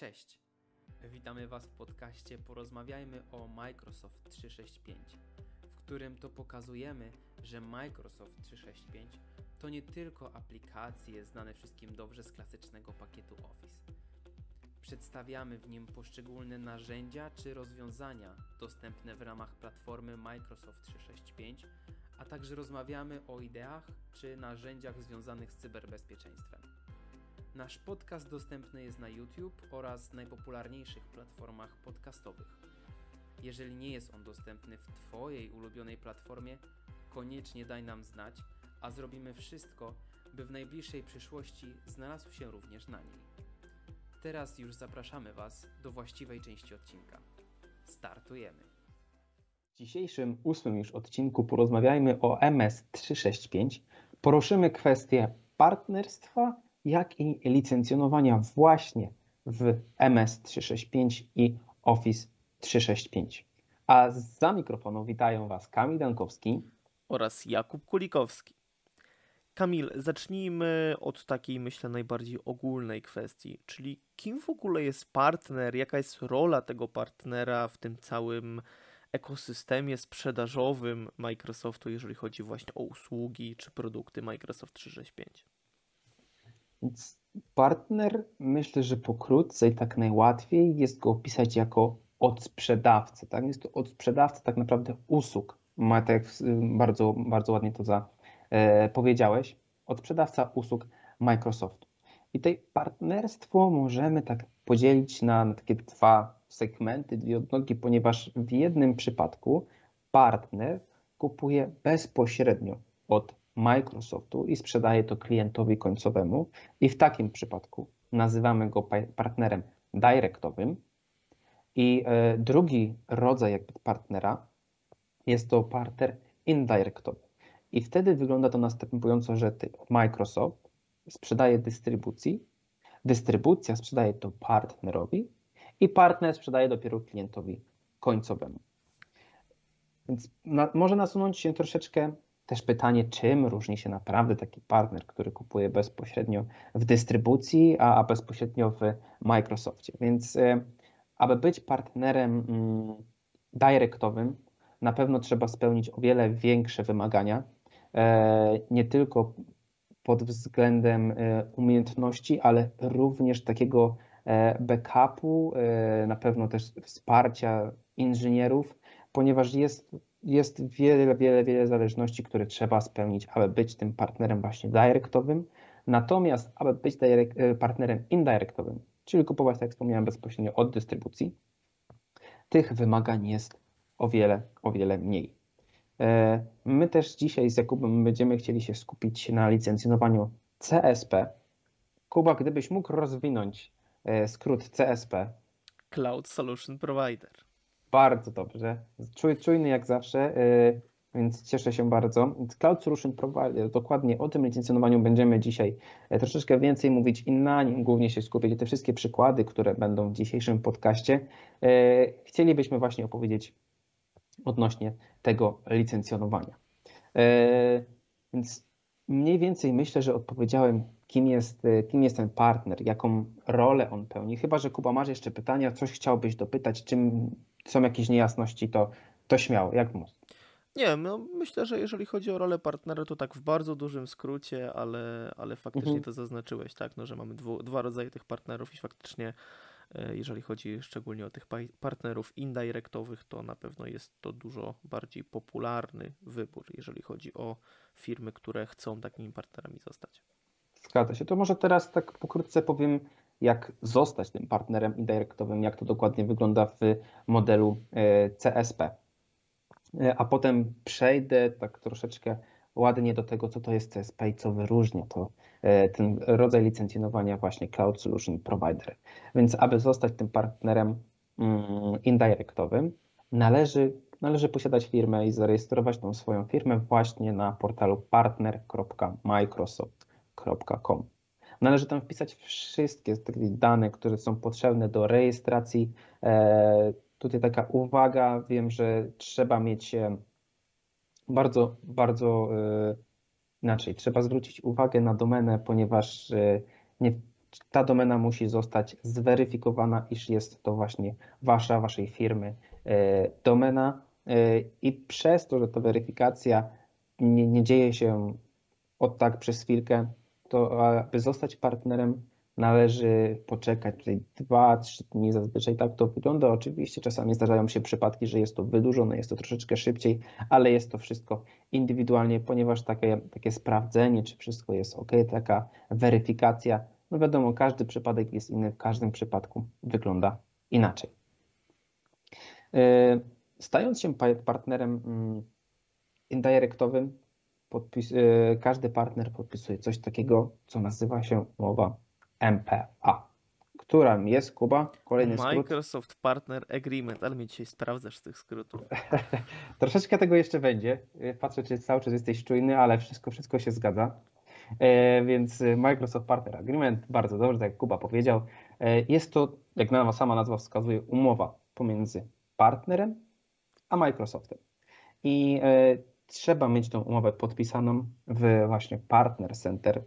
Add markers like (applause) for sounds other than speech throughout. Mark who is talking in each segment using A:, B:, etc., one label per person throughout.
A: Cześć. Witamy Was w podcaście Porozmawiajmy o Microsoft 365, w którym to pokazujemy, że Microsoft 365 to nie tylko aplikacje znane wszystkim dobrze z klasycznego pakietu Office. Przedstawiamy w nim poszczególne narzędzia czy rozwiązania dostępne w ramach platformy Microsoft 365, a także rozmawiamy o ideach czy narzędziach związanych z cyberbezpieczeństwem. Nasz podcast dostępny jest na YouTube oraz najpopularniejszych platformach podcastowych. Jeżeli nie jest on dostępny w Twojej ulubionej platformie, koniecznie daj nam znać, a zrobimy wszystko, by w najbliższej przyszłości znalazł się również na niej. Teraz już zapraszamy Was do właściwej części odcinka. Startujemy.
B: W dzisiejszym ósmym już odcinku porozmawiajmy o MS365. Poruszymy kwestię partnerstwa jak i licencjonowania właśnie w MS 365 i Office 365. A za mikrofonu witają Was Kamil Dankowski
C: oraz Jakub Kulikowski. Kamil, zacznijmy od takiej, myślę, najbardziej ogólnej kwestii, czyli kim w ogóle jest partner, jaka jest rola tego partnera w tym całym ekosystemie sprzedażowym Microsoftu, jeżeli chodzi właśnie o usługi czy produkty Microsoft 365.
B: Więc partner, myślę, że pokrótce i tak najłatwiej jest go opisać jako odsprzedawcę. Tak? Jest to odsprzedawca tak naprawdę usług. Ma tak bardzo, bardzo ładnie to za, e, powiedziałeś. Odsprzedawca usług Microsoftu. I tutaj partnerstwo możemy tak podzielić na, na takie dwa segmenty, dwie odnogi, ponieważ w jednym przypadku partner kupuje bezpośrednio od Microsoftu i sprzedaje to klientowi końcowemu. I w takim przypadku nazywamy go partnerem dyrektowym. I e, drugi rodzaj partnera jest to partner indirectowy. I wtedy wygląda to następująco, że Microsoft sprzedaje dystrybucji, dystrybucja sprzedaje to partnerowi i partner sprzedaje dopiero klientowi końcowemu. Więc na, może nasunąć się troszeczkę też pytanie, czym różni się naprawdę taki partner, który kupuje bezpośrednio w dystrybucji, a, a bezpośrednio w Microsoftie. Więc y, aby być partnerem mm, dyrektowym, na pewno trzeba spełnić o wiele większe wymagania, e, nie tylko pod względem e, umiejętności, ale również takiego e, backupu, na pewno też wsparcia inżynierów, ponieważ jest jest wiele, wiele, wiele zależności, które trzeba spełnić, aby być tym partnerem właśnie dyrektowym. Natomiast, aby być direct, e, partnerem indirektowym, czyli kupować, tak jak wspomniałem, bezpośrednio od dystrybucji, tych wymagań jest o wiele, o wiele mniej. E, my też dzisiaj z Jakubem będziemy chcieli się skupić na licencjonowaniu CSP. Kuba, gdybyś mógł rozwinąć e, skrót CSP.
C: Cloud Solution Provider.
B: Bardzo dobrze. Czuj, czujny jak zawsze, yy, więc cieszę się bardzo. Cloud Solution Provider, dokładnie o tym licencjonowaniu będziemy dzisiaj e, troszeczkę więcej mówić i na nim głównie się skupić. Te wszystkie przykłady, które będą w dzisiejszym podcaście, yy, chcielibyśmy właśnie opowiedzieć odnośnie tego licencjonowania. Yy, więc mniej więcej myślę, że odpowiedziałem, kim jest, kim jest ten partner, jaką rolę on pełni. Chyba, że Kuba, masz jeszcze pytania, coś chciałbyś dopytać, czym są jakieś niejasności, to, to śmiało, jak most.
C: Nie, no myślę, że jeżeli chodzi o rolę partnera, to tak w bardzo dużym skrócie, ale, ale faktycznie mhm. to zaznaczyłeś, tak, no, że mamy dwu, dwa rodzaje tych partnerów i faktycznie e, jeżeli chodzi szczególnie o tych partnerów indirektowych, to na pewno jest to dużo bardziej popularny wybór, jeżeli chodzi o firmy, które chcą takimi partnerami zostać.
B: Zgadza się. To może teraz tak pokrótce powiem, jak zostać tym partnerem indirektowym, jak to dokładnie wygląda w modelu e, CSP. E, a potem przejdę tak troszeczkę ładnie do tego, co to jest CSP i co wyróżnia to e, ten rodzaj licencjonowania właśnie Cloud Solution Provider. Więc aby zostać tym partnerem mm, indirektowym, należy, należy posiadać firmę i zarejestrować tą swoją firmę właśnie na portalu partner.microsoft.com. Należy tam wpisać wszystkie dane, które są potrzebne do rejestracji. E, tutaj taka uwaga, wiem, że trzeba mieć bardzo, bardzo e, inaczej. Trzeba zwrócić uwagę na domenę, ponieważ e, nie, ta domena musi zostać zweryfikowana, iż jest to właśnie wasza, waszej firmy domena i przez to, że ta weryfikacja nie, nie dzieje się od tak przez chwilkę, to aby zostać partnerem należy poczekać tutaj 2-3 dni, zazwyczaj tak to wygląda. Oczywiście czasami zdarzają się przypadki, że jest to wydłużone, jest to troszeczkę szybciej, ale jest to wszystko indywidualnie, ponieważ takie, takie sprawdzenie, czy wszystko jest ok, taka weryfikacja, no wiadomo, każdy przypadek jest inny, w każdym przypadku wygląda inaczej. E, stając się partnerem mm, indirectowym, podpis, e, każdy partner podpisuje coś takiego, co nazywa się umowa MPA. Która jest, Kuba?
C: Kolejny skrót. Microsoft Partner Agreement, ale mi dzisiaj sprawdzasz z tych skrótów. (laughs)
B: Troszeczkę tego jeszcze będzie. Patrzę, czy cały czas jesteś czujny, ale wszystko, wszystko się zgadza. E, więc Microsoft Partner Agreement, bardzo dobrze, tak jak Kuba powiedział. E, jest to, jak nazwa, sama nazwa wskazuje, umowa pomiędzy partnerem a Microsoftem. I e, trzeba mieć tą umowę podpisaną w właśnie Partner Center,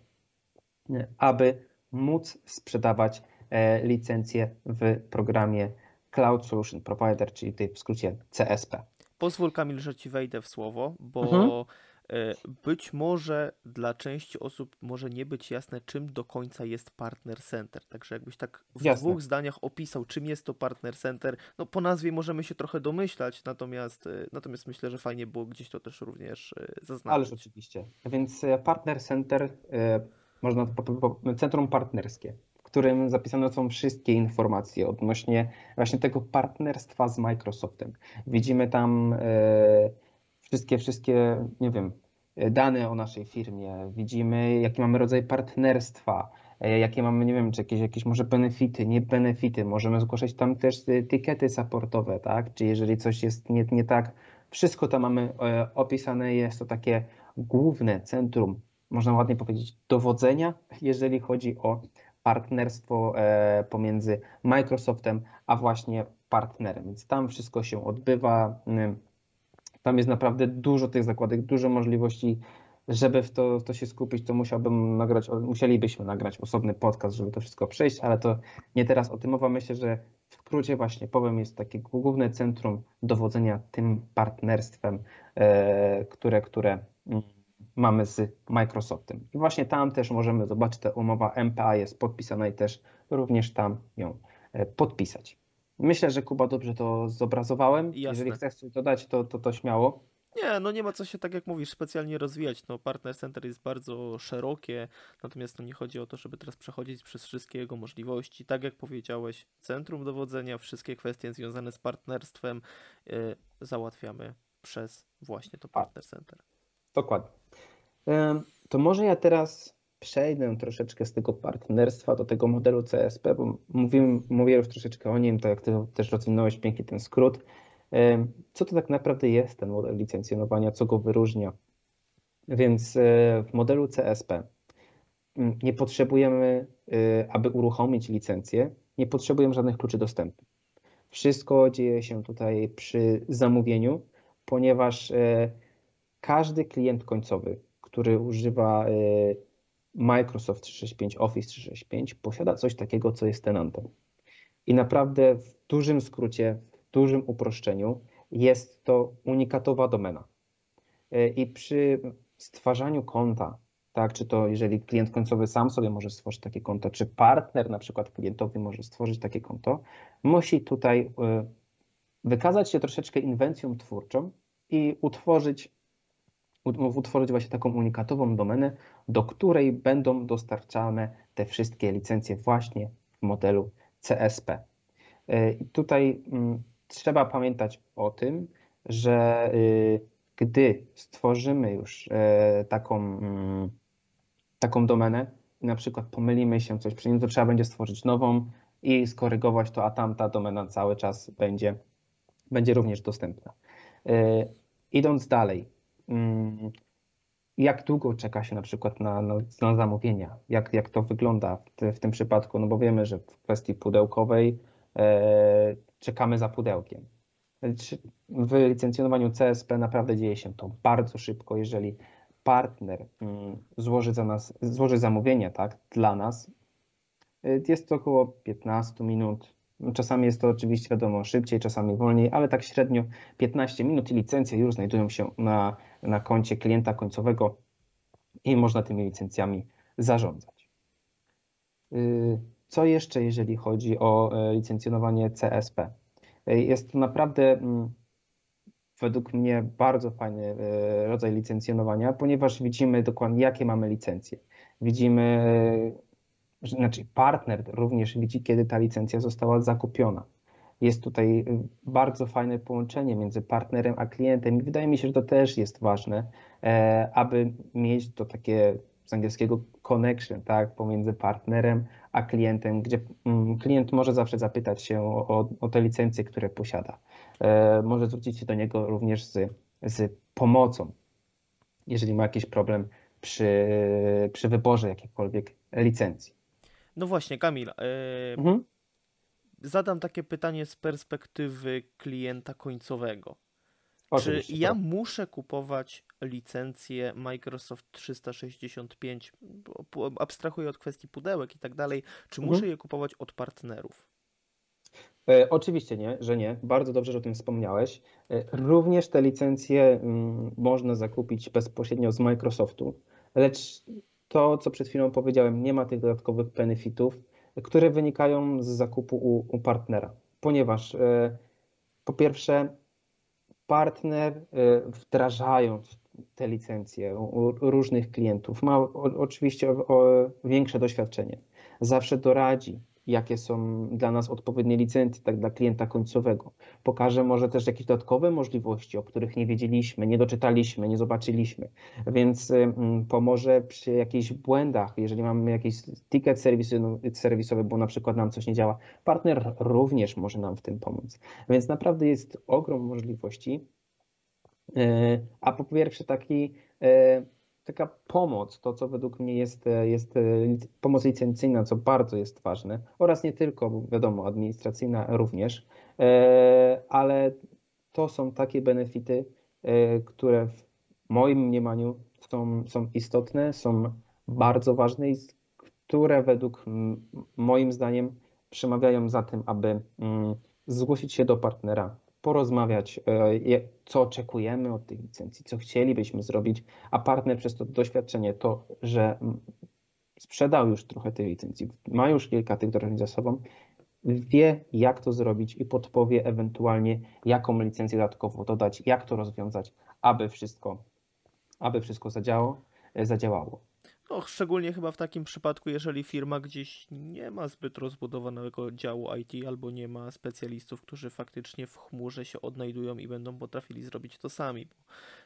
B: aby móc sprzedawać e, licencje w programie Cloud Solution Provider, czyli w skrócie CSP.
C: Pozwól Kamil, że Ci wejdę w słowo, bo mhm. E, być może dla części osób może nie być jasne, czym do końca jest Partner Center. Także jakbyś tak w Jasne. dwóch zdaniach opisał, czym jest to Partner Center. No po nazwie możemy się trochę domyślać, natomiast, e, natomiast myślę, że fajnie było gdzieś to też również zaznaczyć.
B: Ależ oczywiście. Więc Partner Center można centrum partnerskie, w którym zapisane są wszystkie informacje odnośnie właśnie tego partnerstwa z Microsoftem. Widzimy tam e, wszystkie, wszystkie, nie wiem, dane o naszej firmie, widzimy jaki mamy rodzaj partnerstwa, e, jakie mamy, nie wiem, czy jakieś, jakieś może benefity, nie benefity, możemy zgłaszać tam też etykiety supportowe, tak, czy jeżeli coś jest nie, nie tak, wszystko tam mamy e, opisane, jest to takie główne centrum można ładnie powiedzieć, dowodzenia, jeżeli chodzi o partnerstwo e, pomiędzy Microsoftem a właśnie partnerem. Więc tam wszystko się odbywa. Tam jest naprawdę dużo tych zakładek, dużo możliwości. Żeby w to, w to się skupić, to musiałbym nagrać, musielibyśmy nagrać osobny podcast, żeby to wszystko przejść, ale to nie teraz o tym mowa. Myślę, że w skrócie właśnie powiem, jest takie główne centrum dowodzenia tym partnerstwem, e, które, które mm, mamy z Microsoftem. I właśnie tam też możemy zobaczyć, ta umowa MPA jest podpisana i też również tam ją e, podpisać. Myślę, że Kuba dobrze to zobrazowałem. Jasne. Jeżeli chcesz coś dodać, to, to, to śmiało.
C: Nie, no nie ma co się, tak jak mówisz, specjalnie rozwijać. No, Partner Center jest bardzo szerokie, natomiast no nie chodzi o to, żeby teraz przechodzić przez wszystkie jego możliwości. Tak jak powiedziałeś, centrum dowodzenia, wszystkie kwestie związane z partnerstwem yy, załatwiamy przez właśnie to Partner Center.
B: Dokładnie. To może ja teraz przejdę troszeczkę z tego partnerstwa do tego modelu CSP, bo mówiłem, mówię już troszeczkę o nim, tak jak ty też rozwinąłeś pięknie ten skrót. Co to tak naprawdę jest ten model licencjonowania, co go wyróżnia? Więc e, w modelu CSP nie potrzebujemy, e, aby uruchomić licencję, nie potrzebujemy żadnych kluczy dostępu. Wszystko dzieje się tutaj przy zamówieniu, ponieważ e, każdy klient końcowy, który używa Microsoft 365, Office 365, posiada coś takiego, co jest tenantem. I naprawdę w dużym skrócie, w dużym uproszczeniu jest to unikatowa domena. Y, I przy stwarzaniu konta, tak, czy to jeżeli klient końcowy sam sobie może stworzyć takie konto, czy partner na przykład klientowi może stworzyć takie konto, musi tutaj y, wykazać się troszeczkę inwencją twórczą i utworzyć utworzyć właśnie taką unikatową domenę, do której będą dostarczane te wszystkie licencje właśnie w modelu CSP. E, I tutaj mm, trzeba pamiętać o tym, że y, gdy stworzymy już e, taką, mm, taką domenę na przykład pomylimy się coś przy nim, to trzeba będzie stworzyć nową i skorygować to, a tamta domena cały czas będzie, będzie również dostępna. E, idąc dalej, jak długo czeka się na przykład na, na, zamówienia? Jak, jak to wygląda w, te, w, tym przypadku? No bo wiemy, że w kwestii pudełkowej e, czekamy za pudełkiem. W licencjonowaniu CSP naprawdę dzieje się to bardzo szybko. Jeżeli partner mm, złoży, za nas, złoży zamówienie tak, dla nas, Jest to około 15 minut. Czasami jest to oczywiście wiadomo szybciej, czasami wolniej, ale tak średnio 15 minut i licencje już znajdują się na, na koncie klienta końcowego i można tymi licencjami zarządzać. Y, co jeszcze, jeżeli chodzi o e, licencjonowanie CSP? E, jest to naprawdę mm, według mnie bardzo fajny e, rodzaj licencjonowania, ponieważ widzimy dokładnie, jakie mamy licencje. Widzimy, znaczy partner również widzi, kiedy ta licencja została zakupiona. Jest tutaj bardzo fajne połączenie między partnerem a klientem i wydaje mi się, że to też jest ważne, aby mieć to takie z angielskiego connection, tak, pomiędzy partnerem a klientem, gdzie mm, klient może zawsze zapytać się o, o te licencje, które posiada. E, może zwrócić się do niego również z, z pomocą, jeżeli ma jakiś problem przy, przy wyborze jakiejkolwiek licencji.
C: No właśnie, Kamil. Yy, mhm. Zadam takie pytanie z perspektywy klienta końcowego. Oczywiście, Czy ja tak. muszę kupować licencję Microsoft 365, abstrahuję od kwestii pudełek i tak dalej, czy mhm. muszę je kupować od partnerów?
B: E, oczywiście nie, że nie. Bardzo dobrze, że o tym wspomniałeś. E, również te licencje mm, można zakupić bezpośrednio z Microsoftu, lecz to, co przed chwilą powiedziałem, nie ma tych dodatkowych benefitów, które wynikają z zakupu u, u partnera, ponieważ e, po pierwsze partner y, wdrażając te licencje u różnych klientów ma oczywiście większe doświadczenie. Zawsze doradzi, jakie są dla nas odpowiednie licencje, tak dla klienta końcowego. Pokaże może też jakieś dodatkowe możliwości, o których nie wiedzieliśmy, nie doczytaliśmy, nie zobaczyliśmy, więc mm, pomoże przy jakichś błędach, jeżeli mamy jakiś ticket serwisowy, bo na przykład nam coś nie działa, partner również może nam w tym pomóc. Więc naprawdę jest ogrom możliwości, e, a po pierwsze taki e, taka pomoc, to co według mnie jest, jest pomoc licencyjna, co bardzo jest ważne, oraz nie tylko, wiadomo, administracyjna również, e, ale to są takie benefity, e, które w moim mniemaniu są, są istotne, są bardzo ważne i które według moim zdaniem przemawiają za tym, aby mm, zgłosić się do partnera, porozmawiać, e, co oczekujemy od tej licencji, co chcielibyśmy zrobić, a partner przez to doświadczenie, to, że sprzedał już trochę tej licencji, ma już kilka tych wdrożeń za sobą, wie, jak to zrobić i podpowie ewentualnie, jaką licencję dodatkowo dodać, jak to rozwiązać, aby wszystko, aby wszystko zadziałało. zadziałało.
C: No, szczególnie chyba w takim przypadku, jeżeli firma gdzieś nie ma zbyt rozbudowanego działu IT albo nie ma specjalistów, którzy faktycznie w chmurze się odnajdują i będą potrafili zrobić to sami.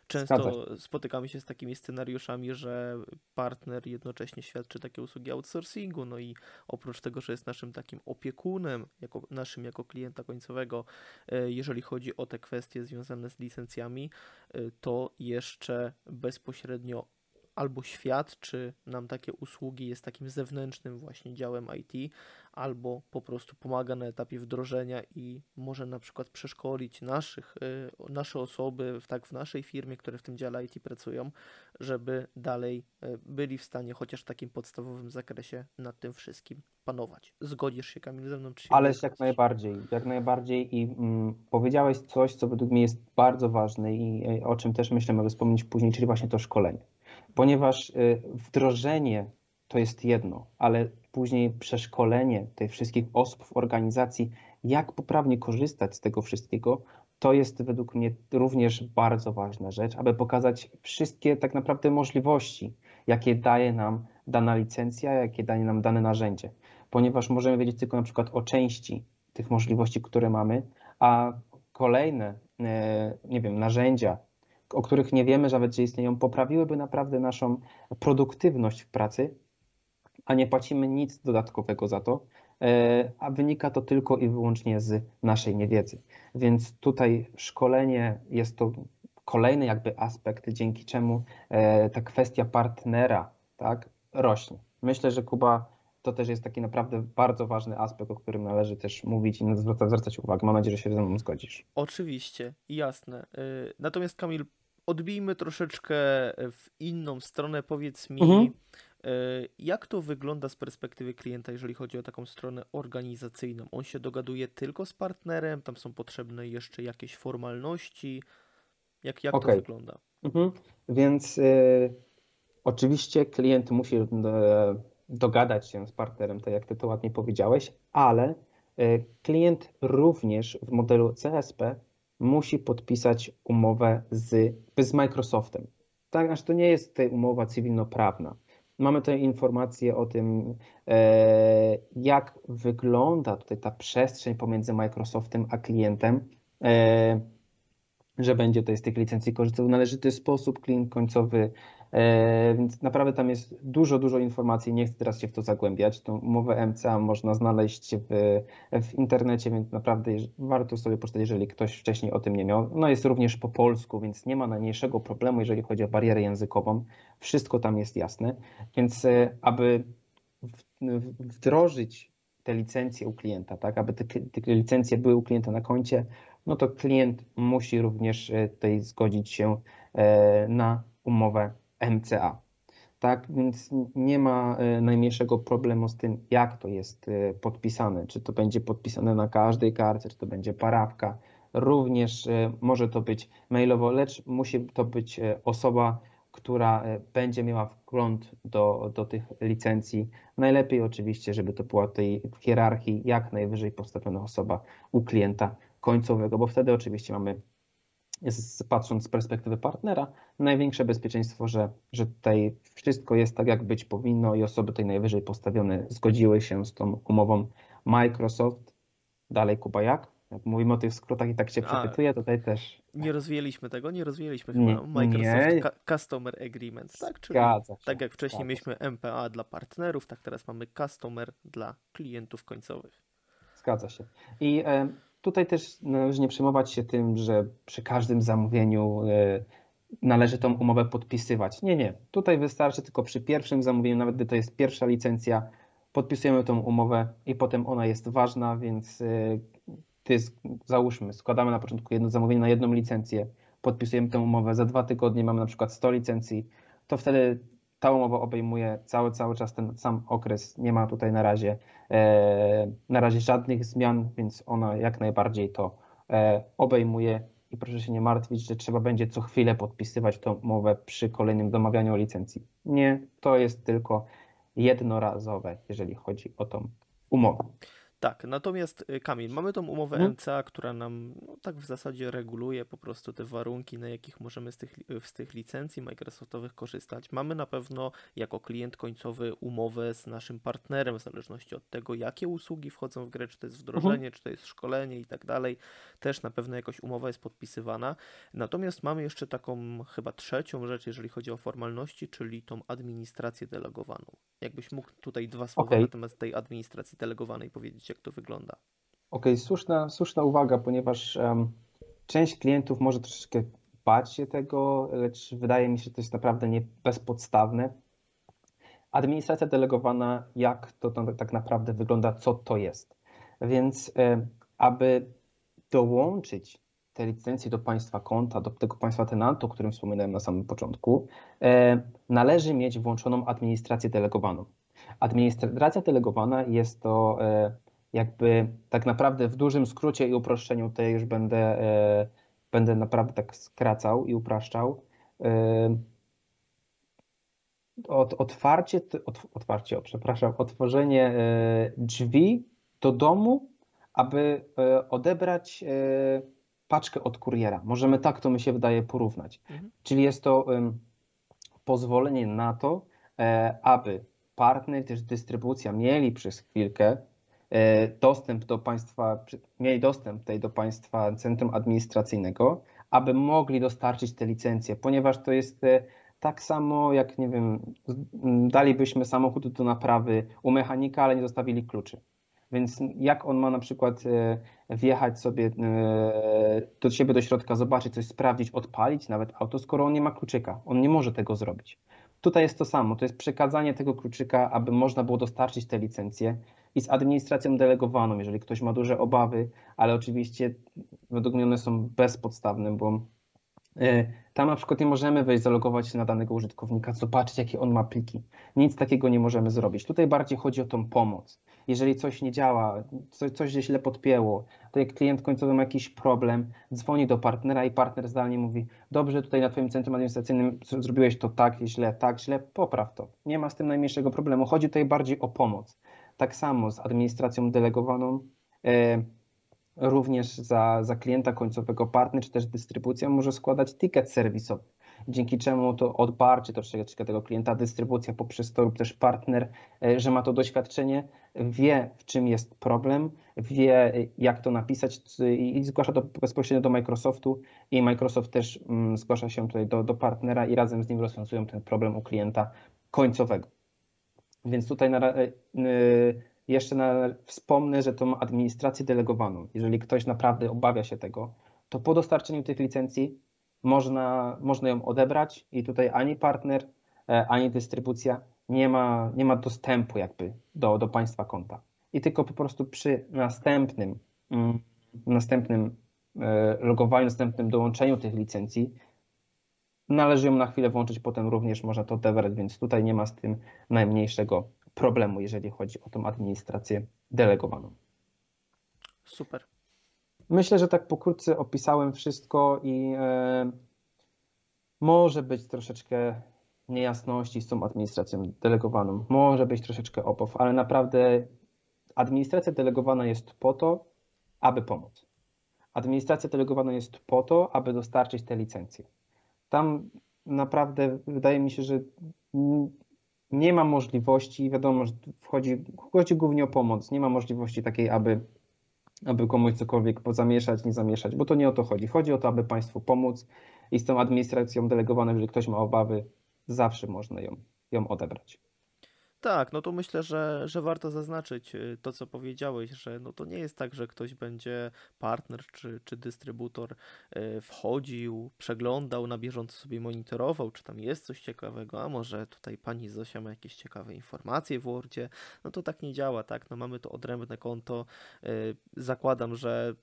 C: Często spotykamy się z takimi scenariuszami, że partner jednocześnie świadczy takie usługi outsourcingu, no i oprócz tego, że jest naszym takim opiekunem, jako, naszym jako klienta końcowego, e, jeżeli chodzi o te kwestie związane z licencjami, e, to jeszcze bezpośrednio albo świadczy nam takie usługi, jest takim zewnętrznym właśnie działem IT, albo po prostu pomaga na etapie wdrożenia i może na przykład przeszkolić naszych, y, nasze osoby, tak w naszej firmie, które w tym dziale IT pracują, żeby dalej y, byli w stanie chociaż w takim podstawowym zakresie nad tym wszystkim panować. Zgodzisz się Kamil ze mną? Czy
B: Ale jak najbardziej, jak najbardziej i mm, powiedziałeś coś, co według mnie jest bardzo ważne i o czym też myślę, mogę wspomnieć później, czyli właśnie to szkolenie ponieważ y, wdrożenie to jest jedno, ale później przeszkolenie tych wszystkich osób w organizacji, jak poprawnie korzystać z tego wszystkiego, to jest według mnie również bardzo ważna rzecz, aby pokazać wszystkie tak naprawdę możliwości, jakie daje nam dana licencja, jakie daje nam dane narzędzie, ponieważ możemy wiedzieć tylko na przykład o części tych możliwości, które mamy, a kolejne, e, nie wiem, narzędzia, o których nie wiemy nawet, że istnieją, poprawiłyby naprawdę naszą produktywność w pracy, a nie płacimy nic dodatkowego za to, e, a wynika to tylko i wyłącznie z naszej niewiedzy. Więc tutaj szkolenie jest to kolejny jakby aspekt, dzięki czemu e, ta kwestia partnera tak, rośnie. Myślę, że Kuba to też jest taki naprawdę bardzo ważny aspekt, o którym należy też mówić i zwracać, uwagę. Mam nadzieję, że się ze mną zgodzisz.
C: Oczywiście, jasne. Y, natomiast Kamil, odbijmy troszeczkę w inną stronę. Powiedz mi, mhm. Jak to wygląda z perspektywy klienta, jeżeli chodzi o taką stronę organizacyjną? On się dogaduje tylko z partnerem, tam są potrzebne jeszcze jakieś formalności. Jak, jak okay. to wygląda?
B: Mhm. Więc y, oczywiście klient musi y, dogadać się z partnerem, tak jak ty to ładnie powiedziałeś, ale y, klient również w modelu CSP musi podpisać umowę z, z Microsoftem. Tak, aż to nie jest tutaj umowa cywilnoprawna. Mamy tutaj informacje o tym, e, jak wygląda tutaj ta przestrzeń pomiędzy Microsoftem a klientem, e, że będzie tutaj z tych licencji korzystał w należyty sposób, klient końcowy E, więc naprawdę tam jest dużo, dużo informacji. Nie chcę teraz się w to zagłębiać. Tą umowę MCA można znaleźć w, w internecie, więc naprawdę warto sobie poczytać, jeżeli ktoś wcześniej o tym nie miał. No jest również po polsku, więc nie ma najmniejszego problemu, jeżeli chodzi o barierę językową. Wszystko tam jest jasne. Więc e, aby wdrożyć te licencje u klienta, tak, aby te, te licencje były u klienta na koncie, no to klient musi również e, tutaj zgodzić się na umowę MCA. Tak, więc nie ma e, najmniejszego problemu z tym, jak to jest e, podpisane. Czy to będzie podpisane na każdej karcie, czy to będzie parawka. Również e, może to być mailowo, lecz musi to być osoba, która będzie miała wgląd do, do tych licencji. Najlepiej oczywiście, żeby to była tej hierarchii jak najwyżej postawiona osoba u klienta końcowego, bo wtedy oczywiście mamy jest, patrząc z perspektywy partnera, największe bezpieczeństwo, że, że tutaj wszystko jest tak, jak być powinno i osoby tutaj najwyżej postawione zgodziły się z tą umową Microsoft. Dalej, Kuba, jak? Jak mówimy o tych skrótach i tak się przepytuję, tutaj też.
C: Nie rozwijaliśmy tego, nie rozwijaliśmy nie, Microsoft nie. Customer Agreement, tak? Czyli Zgadza się, tak jak wcześniej mieliśmy MPA dla partnerów, tak teraz mamy Customer dla klientów końcowych.
B: Zgadza się. I tutaj też należy nie przejmować się tym, że przy każdym zamówieniu e, należy tą umowę podpisywać. Nie, nie. Tutaj wystarczy tylko przy pierwszym zamówieniu, nawet gdy to jest pierwsza licencja, podpisujemy tą umowę i potem ona jest ważna, więc e, ty, załóżmy, składamy na początku jedno zamówienie na jedną licencję, podpisujemy tę umowę, za dwa tygodnie mamy na przykład 100 licencji, to wtedy ta umowa obejmuje cały, cały czas ten sam okres. Nie ma tutaj na razie, e, na razie żadnych zmian, więc ona jak najbardziej to e, obejmuje. I proszę się nie martwić, że trzeba będzie co chwilę podpisywać tą umowę przy kolejnym domawianiu o licencji. Nie, to jest tylko jednorazowe, jeżeli chodzi o tą umowę.
C: Tak, natomiast y, Kamil, mamy tą umowę hmm. MCA, która nam no, tak w zasadzie reguluje po prostu te warunki, na jakich możemy z tych, z tych licencji Microsoftowych korzystać. Mamy na pewno jako klient końcowy umowę z naszym partnerem, w zależności od tego, jakie usługi wchodzą w grę, czy to jest wdrożenie, hmm. czy to jest szkolenie i tak dalej. Też na pewno jakoś umowa jest podpisywana. Natomiast mamy jeszcze taką chyba trzecią rzecz, jeżeli chodzi o formalności, czyli tą administrację delegowaną. Jakbyś mógł tutaj dwa słowa okay. na temat tej administracji delegowanej powiedzieć jak to wygląda.
B: Okej, okay, słuszna, słuszna uwaga, ponieważ um, część klientów może troszeczkę bać się tego, lecz wydaje mi się, że to jest naprawdę nie bezpodstawne. Administracja delegowana, jak to, tak naprawdę wygląda, co to jest. Więc e, aby dołączyć te licencje do państwa konta, do tego państwa tenantu, o którym wspominałem na samym początku, e, należy mieć włączoną administrację delegowaną. Administracja delegowana jest to e, jakby tak naprawdę w dużym skrócie i uproszczeniu tutaj już będę, e, będę naprawdę tak skracał i upraszczał. E, od, otwarcie, otwarcie, przepraszam, otworzenie e, drzwi do domu, aby odebrać paczkę od kuriera. Możemy tak to mi się wydaje porównać. Mhm. Czyli jest to pozwolenie na to, aby partner, też dystrybucja mieli przez chwilkę dostęp do państwa, mieli dostęp tutaj do państwa centrum administracyjnego, aby mogli dostarczyć te licencje, ponieważ to jest e, tak samo jak, nie wiem, dalibyśmy samochód do naprawy u mechanika, ale nie zostawili kluczy. Więc jak on ma na przykład e, wjechać sobie do siebie do środka, zobaczyć coś, sprawdzić, odpalić nawet auto, skoro on nie ma kluczyka? On nie może tego zrobić. Tutaj jest to samo, to jest przekazanie tego kluczyka, aby można było dostarczyć te licencje i z administracją delegowaną, jeżeli ktoś ma duże obawy, ale oczywiście według mnie one są bezpodstawne, bo E, tam na przykład nie możemy wejść, zalogować się na danego użytkownika, zobaczyć jakie on ma pliki. Nic takiego nie możemy zrobić. Tutaj bardziej chodzi o tą pomoc. Jeżeli coś nie działa, coś, coś się źle podpięło, to jak klient końcowy ma jakiś problem, dzwoni do partnera i partner zdalnie mówi dobrze, tutaj na Twoim centrum administracyjnym zrobiłeś to tak, źle, tak, źle, popraw to. Nie ma z tym najmniejszego problemu. Chodzi tutaj bardziej o pomoc. Tak samo z administracją delegowaną. E, również za, za klienta końcowego partner czy też dystrybucja może składać ticket serwisowy, dzięki czemu to odbarczy troszeczkę tego klienta dystrybucja poprzez to lub też partner, e, że ma to doświadczenie, wie w czym jest problem, wie jak to napisać i zgłasza to bezpośrednio do Microsoftu i Microsoft też mm, zgłasza się tutaj do, do partnera i razem z nim rozwiązują ten problem u klienta końcowego. Więc tutaj na, e, jeszcze na, wspomnę, że tą administrację delegowaną, jeżeli ktoś naprawdę obawia się tego, to po dostarczeniu tych licencji można, można ją odebrać i tutaj ani partner, e, ani dystrybucja nie ma, nie ma dostępu jakby do, do państwa konta. I tylko po prostu przy następnym, mm, następnym e, logowaniu, następnym dołączeniu tych licencji należy ją na chwilę włączyć, potem również można to odebrać, więc tutaj nie ma z tym najmniejszego problemu, jeżeli chodzi o tą administrację delegowaną.
C: Super.
B: Myślę, że tak pokrótce opisałem wszystko i e, może być troszeczkę niejasności z tą administracją delegowaną, może być troszeczkę obaw, ale naprawdę administracja delegowana jest po to, aby pomóc. Administracja delegowana jest po to, aby dostarczyć te licencje. Tam naprawdę wydaje mi się, że nie ma możliwości, wiadomo, że wchodzi, chodzi głównie o pomoc, nie ma możliwości takiej, aby, aby komuś cokolwiek pozamieszać, nie zamieszać, bo to nie o to chodzi. Chodzi o to, aby państwu pomóc i z tą administracją delegowaną, jeżeli ktoś ma obawy, zawsze można ją, ją odebrać.
C: Tak, no to myślę, że, że warto zaznaczyć y, to, co powiedziałeś, że no to nie jest tak, że ktoś będzie partner czy, czy dystrybutor y, wchodził, przeglądał, na bieżąco sobie monitorował, czy tam jest coś ciekawego, a może tutaj pani Zosia ma jakieś ciekawe informacje w Wordzie. No to tak nie działa, tak? No mamy to odrębne konto. Y, zakładam, że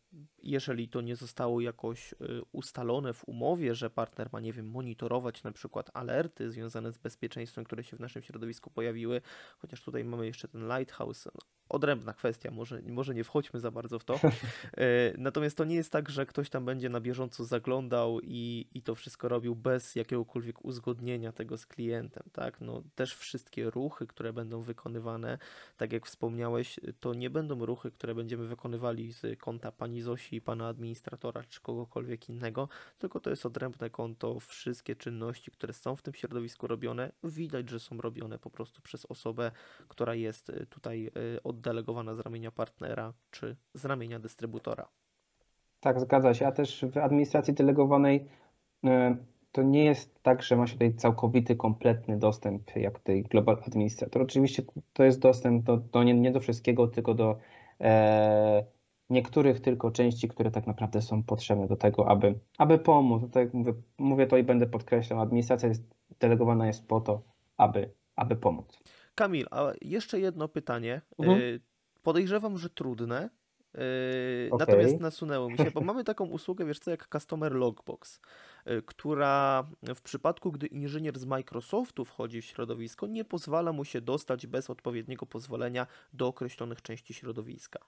C: jeżeli to nie zostało jakoś ustalone w umowie, że partner ma, nie wiem, monitorować na przykład alerty związane z bezpieczeństwem, które się w naszym środowisku pojawiły, chociaż tutaj mamy jeszcze ten Lighthouse, no, odrębna kwestia, może, może nie wchodźmy za bardzo w to. (laughs) E, natomiast to nie jest tak, że ktoś tam będzie na bieżąco zaglądał i, i to wszystko robił bez jakiegokolwiek uzgodnienia tego z klientem, tak? No, też wszystkie ruchy, które będą wykonywane, tak jak wspomniałeś, to nie będą ruchy, które będziemy wykonywali z konta pani Zosi, pana administratora czy kogokolwiek innego, tylko to jest odrębne konto. Wszystkie czynności, które są w tym środowisku robione, widać, że są robione po prostu przez osobę, która jest tutaj od e, oddelegowana z ramienia partnera czy z ramienia dystrybutora.
B: Tak, zgadza się. A też w administracji delegowanej e, to nie jest tak, że ma się tutaj całkowity, kompletny dostęp jak tutaj Global Administrator. Oczywiście to jest dostęp do, do nie, nie, do wszystkiego, tylko do e, niektórych tylko części, które tak naprawdę są potrzebne do tego, aby, aby pomóc. Tak mówię, mówię to i będę podkreślał, administracja jest, delegowana jest po to, aby, aby pomóc.
C: Kamil, a jeszcze jedno pytanie. Mhm. Y, podejrzewam, że trudne. Okay. Natomiast nasunęło mi się, bo mamy taką usługę, wiesz co, jak Customer Logbox, y, która w przypadku, gdy inżynier z Microsoftu wchodzi w środowisko, nie pozwala mu się dostać bez odpowiedniego pozwolenia do określonych części środowiska.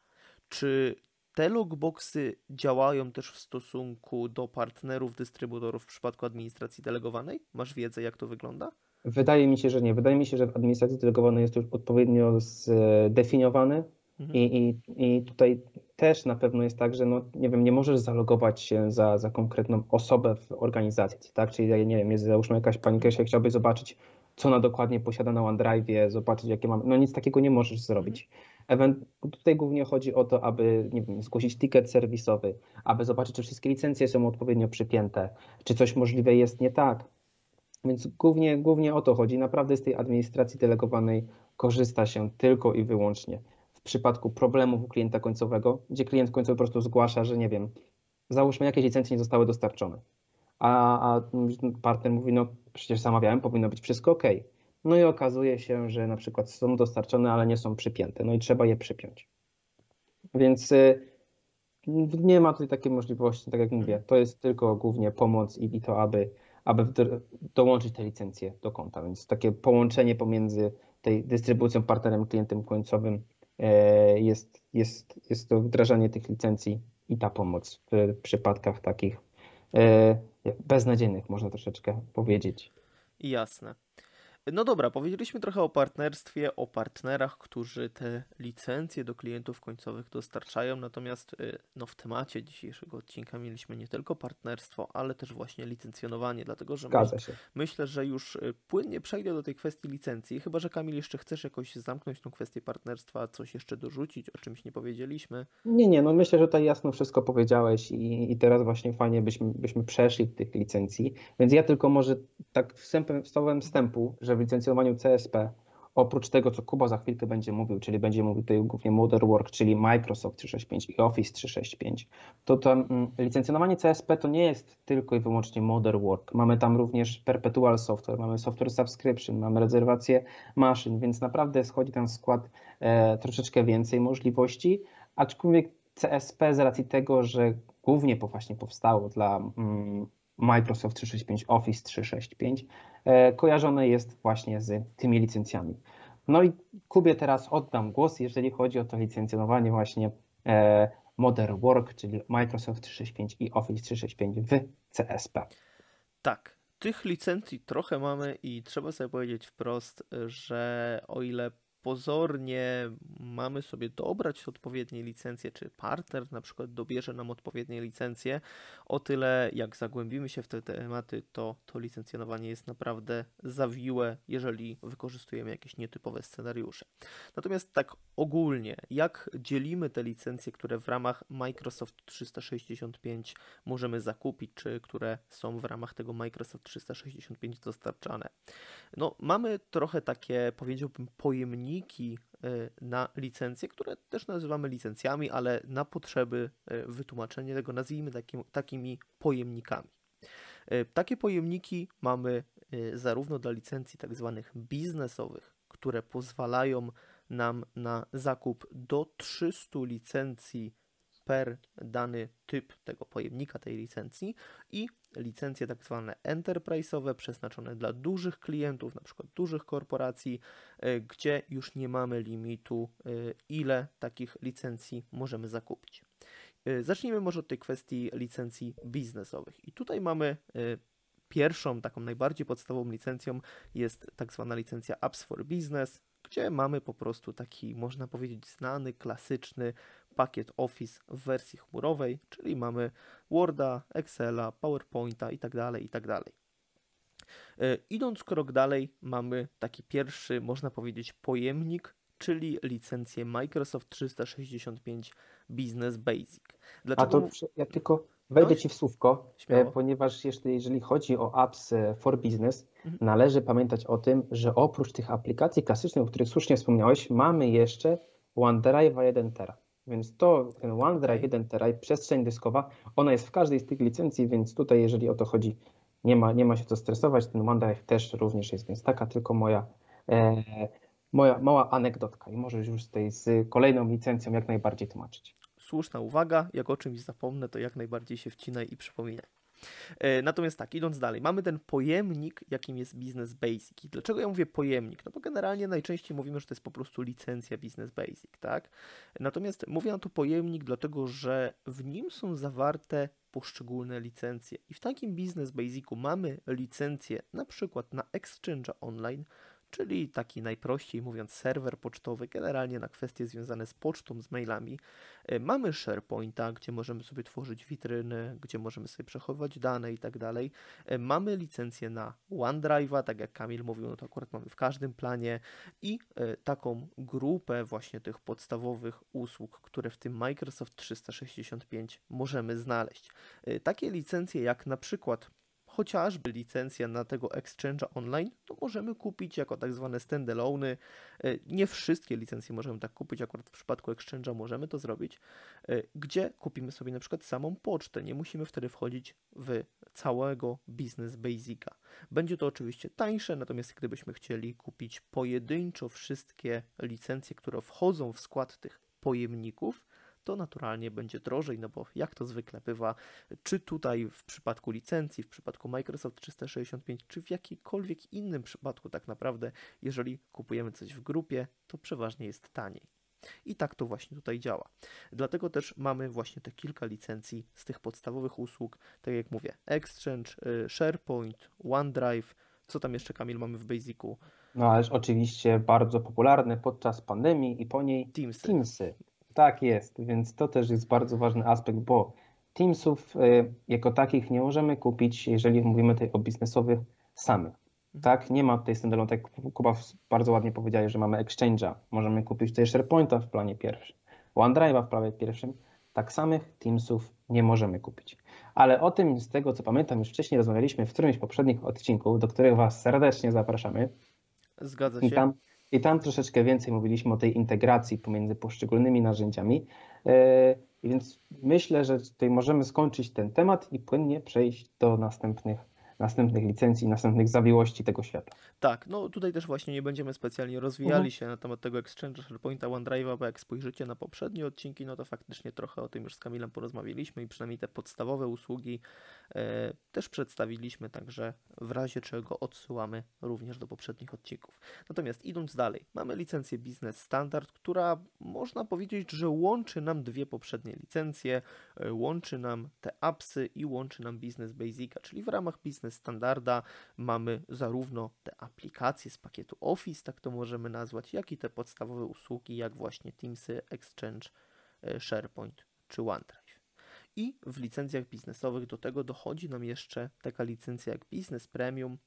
C: Czy te logboxy działają też w stosunku do partnerów, dystrybutorów w przypadku administracji delegowanej? Masz wiedzę, jak to wygląda?
B: Wydaje mi się, że nie. Wydaje mi się, że w administracji delegowanej jest to już odpowiednio zdefiniowane mhm. i, i, i tutaj też na pewno jest tak, że no, nie wiem, nie możesz zalogować się za, za konkretną osobę w organizacji, tak? Czyli nie wiem, jest załóżmy jakaś pani Kesia, chciałby zobaczyć, co ona dokładnie posiada na OneDrive, zobaczyć jakie mamy, no nic takiego nie możesz zrobić. Mhm. Tutaj głównie chodzi o to, aby nie wiem, zgłosić ticket serwisowy, aby zobaczyć, czy wszystkie licencje są odpowiednio przypięte, czy coś możliwe jest nie tak, więc głównie, głównie o to chodzi. Naprawdę z tej administracji delegowanej korzysta się tylko i wyłącznie w przypadku problemów u klienta końcowego, gdzie klient końcowy po prostu zgłasza, że nie wiem, załóżmy jakieś licencje nie zostały dostarczone. A, a partner mówi, no przecież zamawiałem, powinno być wszystko ok. No i okazuje się, że na przykład są dostarczone, ale nie są przypięte, no i trzeba je przypiąć. Więc y, Nie ma tutaj takiej możliwości, tak jak mówię. To jest tylko głównie pomoc i, i to, aby, aby dołączyć te licencje do konta. Więc takie połączenie pomiędzy tej dystrybucją, partnerem, klientem końcowym e, jest, jest, jest to wdrażanie tych licencji i ta pomoc w przypadkach takich e, beznadziejnych, można troszeczkę powiedzieć.
C: Jasne. No dobra, powiedzieliśmy trochę o partnerstwie, o partnerach, którzy te licencje do klientów końcowych dostarczają, natomiast y, no, w temacie dzisiejszego odcinka mieliśmy nie tylko partnerstwo, ale też właśnie licencjonowanie, dlatego że myślę, że już y, płynnie przejdę do tej kwestii licencji, chyba że Kamil jeszcze chcesz jakoś zamknąć tą kwestię partnerstwa, coś jeszcze dorzucić, o czymś nie powiedzieliśmy.
B: Nie, nie, no myślę, że tutaj jasno wszystko powiedziałeś i, i teraz właśnie fajnie byśmy, byśmy przeszli tych licencji, więc ja tylko może tak wstępem, słowem wstępu, że w licencjonowaniu CSP, oprócz tego, co Kuba za chwilkę będzie mówił, czyli będzie mówił tutaj głównie Modern Work, czyli Microsoft 365 i Office 365, to to mm, licencjonowanie CSP to nie jest tylko i wyłącznie Modern Work. Mamy tam również Perpetual Software, mamy Software Subscription, mamy rezerwację maszyn, więc naprawdę schodzi tam w skład e, troszeczkę więcej możliwości, aczkolwiek CSP z racji tego, że głównie właśnie powstało dla mm, Microsoft 365, Office 365, e, kojarzone jest właśnie z tymi licencjami. No i Kubie teraz oddam głos, jeżeli chodzi o to licencjonowanie właśnie e, Modern Work, czyli Microsoft 365 i Office 365 w CSP.
C: Tak, tych licencji trochę mamy i trzeba sobie powiedzieć wprost, że o ile pozornie mamy sobie dobrać odpowiednie licencje, czy partner na przykład dobierze nam odpowiednie licencje, o tyle jak zagłębimy się w te tematy, to to licencjonowanie jest naprawdę zawiłe, jeżeli wykorzystujemy jakieś nietypowe scenariusze. Natomiast tak ogólnie, jak dzielimy te licencje, które w ramach Microsoft 365 możemy zakupić, czy które są w ramach tego Microsoft 365 dostarczane? No, mamy trochę takie, powiedziałbym, pojemniki y, na licencje, które też nazywamy licencjami, ale na potrzeby y, wytłumaczenia tego nazwijmy takim, takimi pojemnikami. Y, Takie pojemniki mamy zarówno dla licencji tak zwanych biznesowych, które pozwalają nam na zakup do 300 licencji per dany typ tego pojemnika, tej licencji i licencje tak zwane enterprise'owe przeznaczone dla dużych klientów, na przykład dużych korporacji, y, gdzie już nie mamy limitu, y, ile takich licencji możemy zakupić. Y, Zacznijmy może od tej kwestii licencji biznesowych. I tutaj mamy pierwszą, taką najbardziej podstawową licencją jest tak zwana licencja Apps for Business, gdzie mamy po prostu taki, można powiedzieć, znany, klasyczny pakiet Office w wersji chmurowej, czyli mamy Worda, Excela, PowerPointa itd., itd. E, Idąc krok dalej, mamy taki pierwszy, można powiedzieć, pojemnik, czyli licencję Microsoft 365 Business Basic.
B: Dlaczego? A to ja tylko wejdę no, Ci w słówko, e,
C: śmiało.
B: ponieważ jeżeli, jeżeli chodzi o apps e, for business, mhm. należy pamiętać o tym, że oprócz tych aplikacji klasycznych, o których słusznie wspomniałeś, mamy jeszcze OneDrive 1 Tera. Więc to, ten OneDrive 1 Tera i przestrzeń dyskowa, ona jest w każdej z tych licencji, więc tutaj jeżeli o to chodzi, nie ma, nie ma się co stresować, ten OneDrive też również jest, więc taka tylko moja, e, moja mała anegdotka i możesz już z tej z kolejną licencją jak najbardziej tłumaczyć.
C: Słuszna uwaga, jak o czymś zapomnę, to jak najbardziej się wcinaj i przypominaj. E, natomiast tak, idąc dalej, mamy ten pojemnik, jakim jest Business Basic. I dlaczego ja mówię pojemnik? No bo generalnie najczęściej mówimy, że to jest po prostu licencja Business Basic, tak? Natomiast mówię na to pojemnik, dlatego że w nim są zawarte poszczególne licencje. I w takim Business Basicu mamy licencję na przykład na Exchange Online, czyli taki najprościej mówiąc serwer pocztowy, generalnie na kwestie związane z pocztą, z mailami. E, mamy SharePointa, gdzie możemy sobie tworzyć witryny, gdzie możemy sobie przechowywać dane i tak dalej. E, mamy licencję na OneDrive'a, tak jak Kamil mówił, no to akurat mamy w każdym planie i e, taką grupę właśnie tych podstawowych usług, które w tym Microsoft 365 możemy znaleźć. Takie licencje jak na przykład chociażby licencja na tego Exchange'a online, to możemy kupić jako tak zwane standalone. Nie wszystkie licencje możemy tak kupić, akurat w przypadku Exchange'a możemy to zrobić, e, gdzie kupimy sobie na przykład samą pocztę. Nie musimy wtedy wchodzić w całego Business Basica. Będzie to oczywiście tańsze, natomiast gdybyśmy chcieli kupić pojedynczo wszystkie licencje, które wchodzą w skład tych pojemników, to naturalnie będzie drożej, no bo jak to zwykle bywa, czy tutaj w przypadku licencji, w przypadku Microsoft 365, czy w jakikolwiek innym przypadku tak naprawdę, jeżeli kupujemy coś w grupie, to przeważnie jest taniej. I tak to właśnie tutaj działa. Dlatego też mamy właśnie te kilka licencji z tych podstawowych usług, tak jak mówię, Exchange, y, SharePoint, OneDrive, co tam jeszcze Kamil mamy w Basicu?
B: No ależ oczywiście bardzo popularne podczas pandemii i po niej
C: Teamsy.
B: Teamsy. Tak jest, więc to też jest bardzo ważny aspekt, bo Teamsów y, jako takich nie możemy kupić, jeżeli mówimy tutaj o biznesowych samych. Tak, nie ma tutaj standalone, tak Kuba bardzo ładnie powiedziałeś, że mamy Exchange'a, możemy kupić tutaj SharePointa w planie pierwszym, OneDrive'a w planie pierwszym, tak samych Teamsów nie możemy kupić. Ale o tym, z tego co pamiętam, już wcześniej rozmawialiśmy w którymś z poprzednich odcinków, do których Was serdecznie zapraszamy.
C: Zgadza się.
B: I tam, I tam troszeczkę więcej mówiliśmy o tej integracji pomiędzy poszczególnymi narzędziami. Yy, więc myślę, że tutaj możemy skończyć ten temat i płynnie przejść do następnych następnych licencji, następnych zawiłości tego świata.
C: Tak, no tutaj też właśnie nie będziemy specjalnie rozwijali mhm. się na temat tego Exchange, SharePointa, OneDrive'a, bo jak spojrzycie na poprzednie odcinki, no to faktycznie trochę o tym już z Kamilem porozmawialiśmy i przynajmniej te podstawowe usługi e, też przedstawiliśmy, także w razie czego odsyłamy również do poprzednich odcinków. Natomiast idąc dalej, mamy licencję Business Standard, która można powiedzieć, że łączy nam dwie poprzednie licencje, e, łączy nam te appsy i łączy nam Business Basica, czyli w ramach Business Standarda mamy zarówno te aplikacje z pakietu Office, tak to możemy nazwać, jak i te podstawowe usługi, jak właśnie Teamsy, Exchange, e, SharePoint czy OneDrive. I w licencjach biznesowych do tego dochodzi nam jeszcze taka licencja jak Business Premium,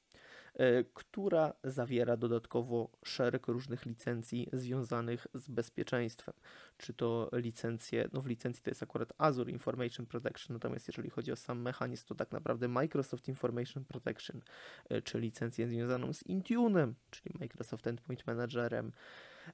C: która zawiera dodatkowo szereg różnych licencji związanych z bezpieczeństwem. Czy to licencje, no w licencji to jest akurat Azure Information Protection, natomiast jeżeli chodzi o sam mechanizm, to tak naprawdę Microsoft Information Protection, e, czy licencję związaną z Intune'em, czyli Microsoft Endpoint Managerem,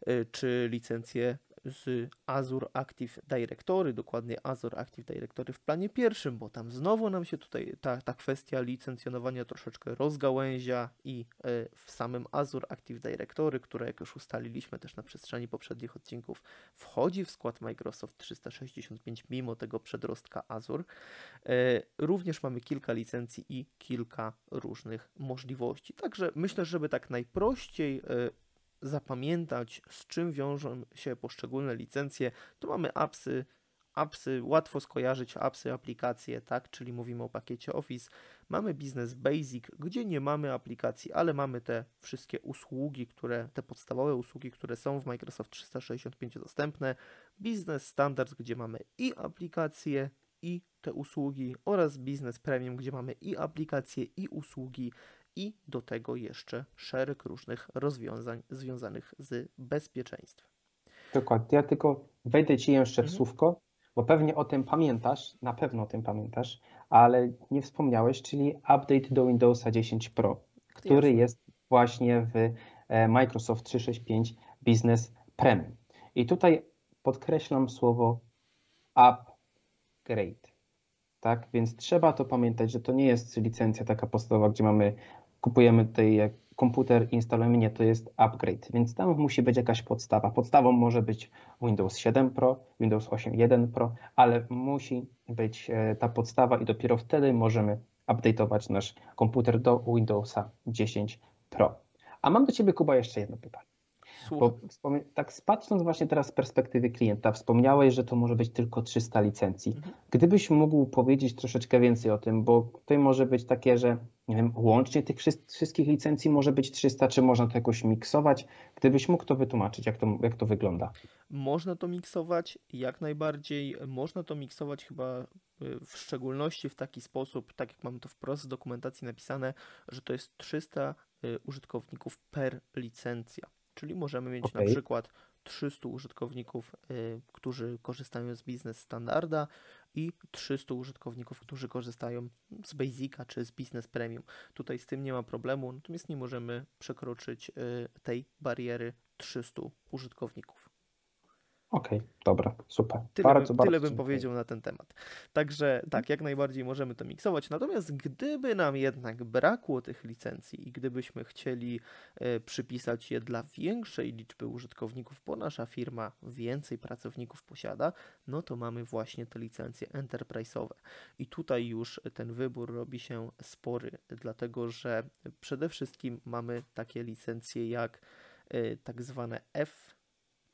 C: e, czy licencję z Azure Active Directory, dokładnie Azure Active Directory w planie pierwszym, bo tam znowu nam się tutaj ta, ta kwestia licencjonowania troszeczkę rozgałęzia i e, w samym Azure Active Directory, które jak już ustaliliśmy też na przestrzeni poprzednich odcinków, wchodzi w skład Microsoft 365 mimo tego przedrostka Azure. E, również mamy kilka licencji i kilka różnych możliwości. Także myślę, żeby tak najprościej e, zapamiętać, z czym wiążą się poszczególne licencje, to mamy appsy, appsy, łatwo skojarzyć appsy, aplikacje, tak, czyli mówimy o pakiecie Office. Mamy Business Basic, gdzie nie mamy aplikacji, ale mamy te wszystkie usługi, które, te podstawowe usługi, które są w Microsoft 365 dostępne. Business Standard, gdzie mamy i aplikacje, i te usługi oraz Business Premium, gdzie mamy i aplikacje, i usługi, i do tego jeszcze szereg różnych rozwiązań związanych z bezpieczeństwem.
B: Dokładnie. Ja tylko wejdę Ci jeszcze w mhm. słówko, bo pewnie o tym pamiętasz, na pewno o tym pamiętasz, ale nie wspomniałeś, czyli update do Windowsa 10 Pro, który jest, jest właśnie w e, Microsoft 365 Business Premium. I tutaj podkreślam słowo upgrade. Tak, więc trzeba to pamiętać, że to nie jest licencja taka podstawowa, gdzie mamy kupujemy tutaj komputer i instalujemy, nie, to jest upgrade, więc tam musi być jakaś podstawa. Podstawą może być Windows 7 Pro, Windows 8.1 Pro, ale musi być e, ta podstawa i dopiero wtedy możemy update'ować nasz komputer do Windowsa 10 Pro. A mam do Ciebie, Kuba, jeszcze jedno pytanie. Bo tak patrząc właśnie teraz z perspektywy klienta, wspomniałeś, że to może być tylko 300 licencji. Mhm. Gdybyś mógł powiedzieć troszeczkę więcej o tym, bo tutaj może być takie, że nie wiem, łącznie tych wszystkich licencji może być 300, czy można to jakoś miksować? Gdybyś mógł to wytłumaczyć, jak to, jak to wygląda?
C: Można to miksować, jak najbardziej. Można to miksować chyba y, w szczególności w taki sposób, tak jak mamy to wprost w dokumentacji napisane, że to jest 300 y, użytkowników per licencja. Czyli możemy mieć okay. na przykład 300 użytkowników, y, którzy korzystają z Business Standarda i 300 użytkowników, którzy korzystają z Basica czy z Business Premium. Tutaj z tym nie ma problemu, natomiast nie możemy przekroczyć y, tej bariery 300 użytkowników.
B: Okej, okay, dobra, super.
C: Tyle,
B: bardzo,
C: bym,
B: bardzo
C: tyle bym
B: dziękuję.
C: powiedział na ten temat. Także tak, jak najbardziej możemy to miksować. Natomiast gdyby nam jednak brakło tych licencji i gdybyśmy chcieli e, przypisać je dla większej liczby użytkowników, bo nasza firma więcej pracowników posiada, no to mamy właśnie te licencje enterprise'owe. I tutaj już ten wybór robi się spory, dlatego że przede wszystkim mamy takie licencje jak e, tak zwane F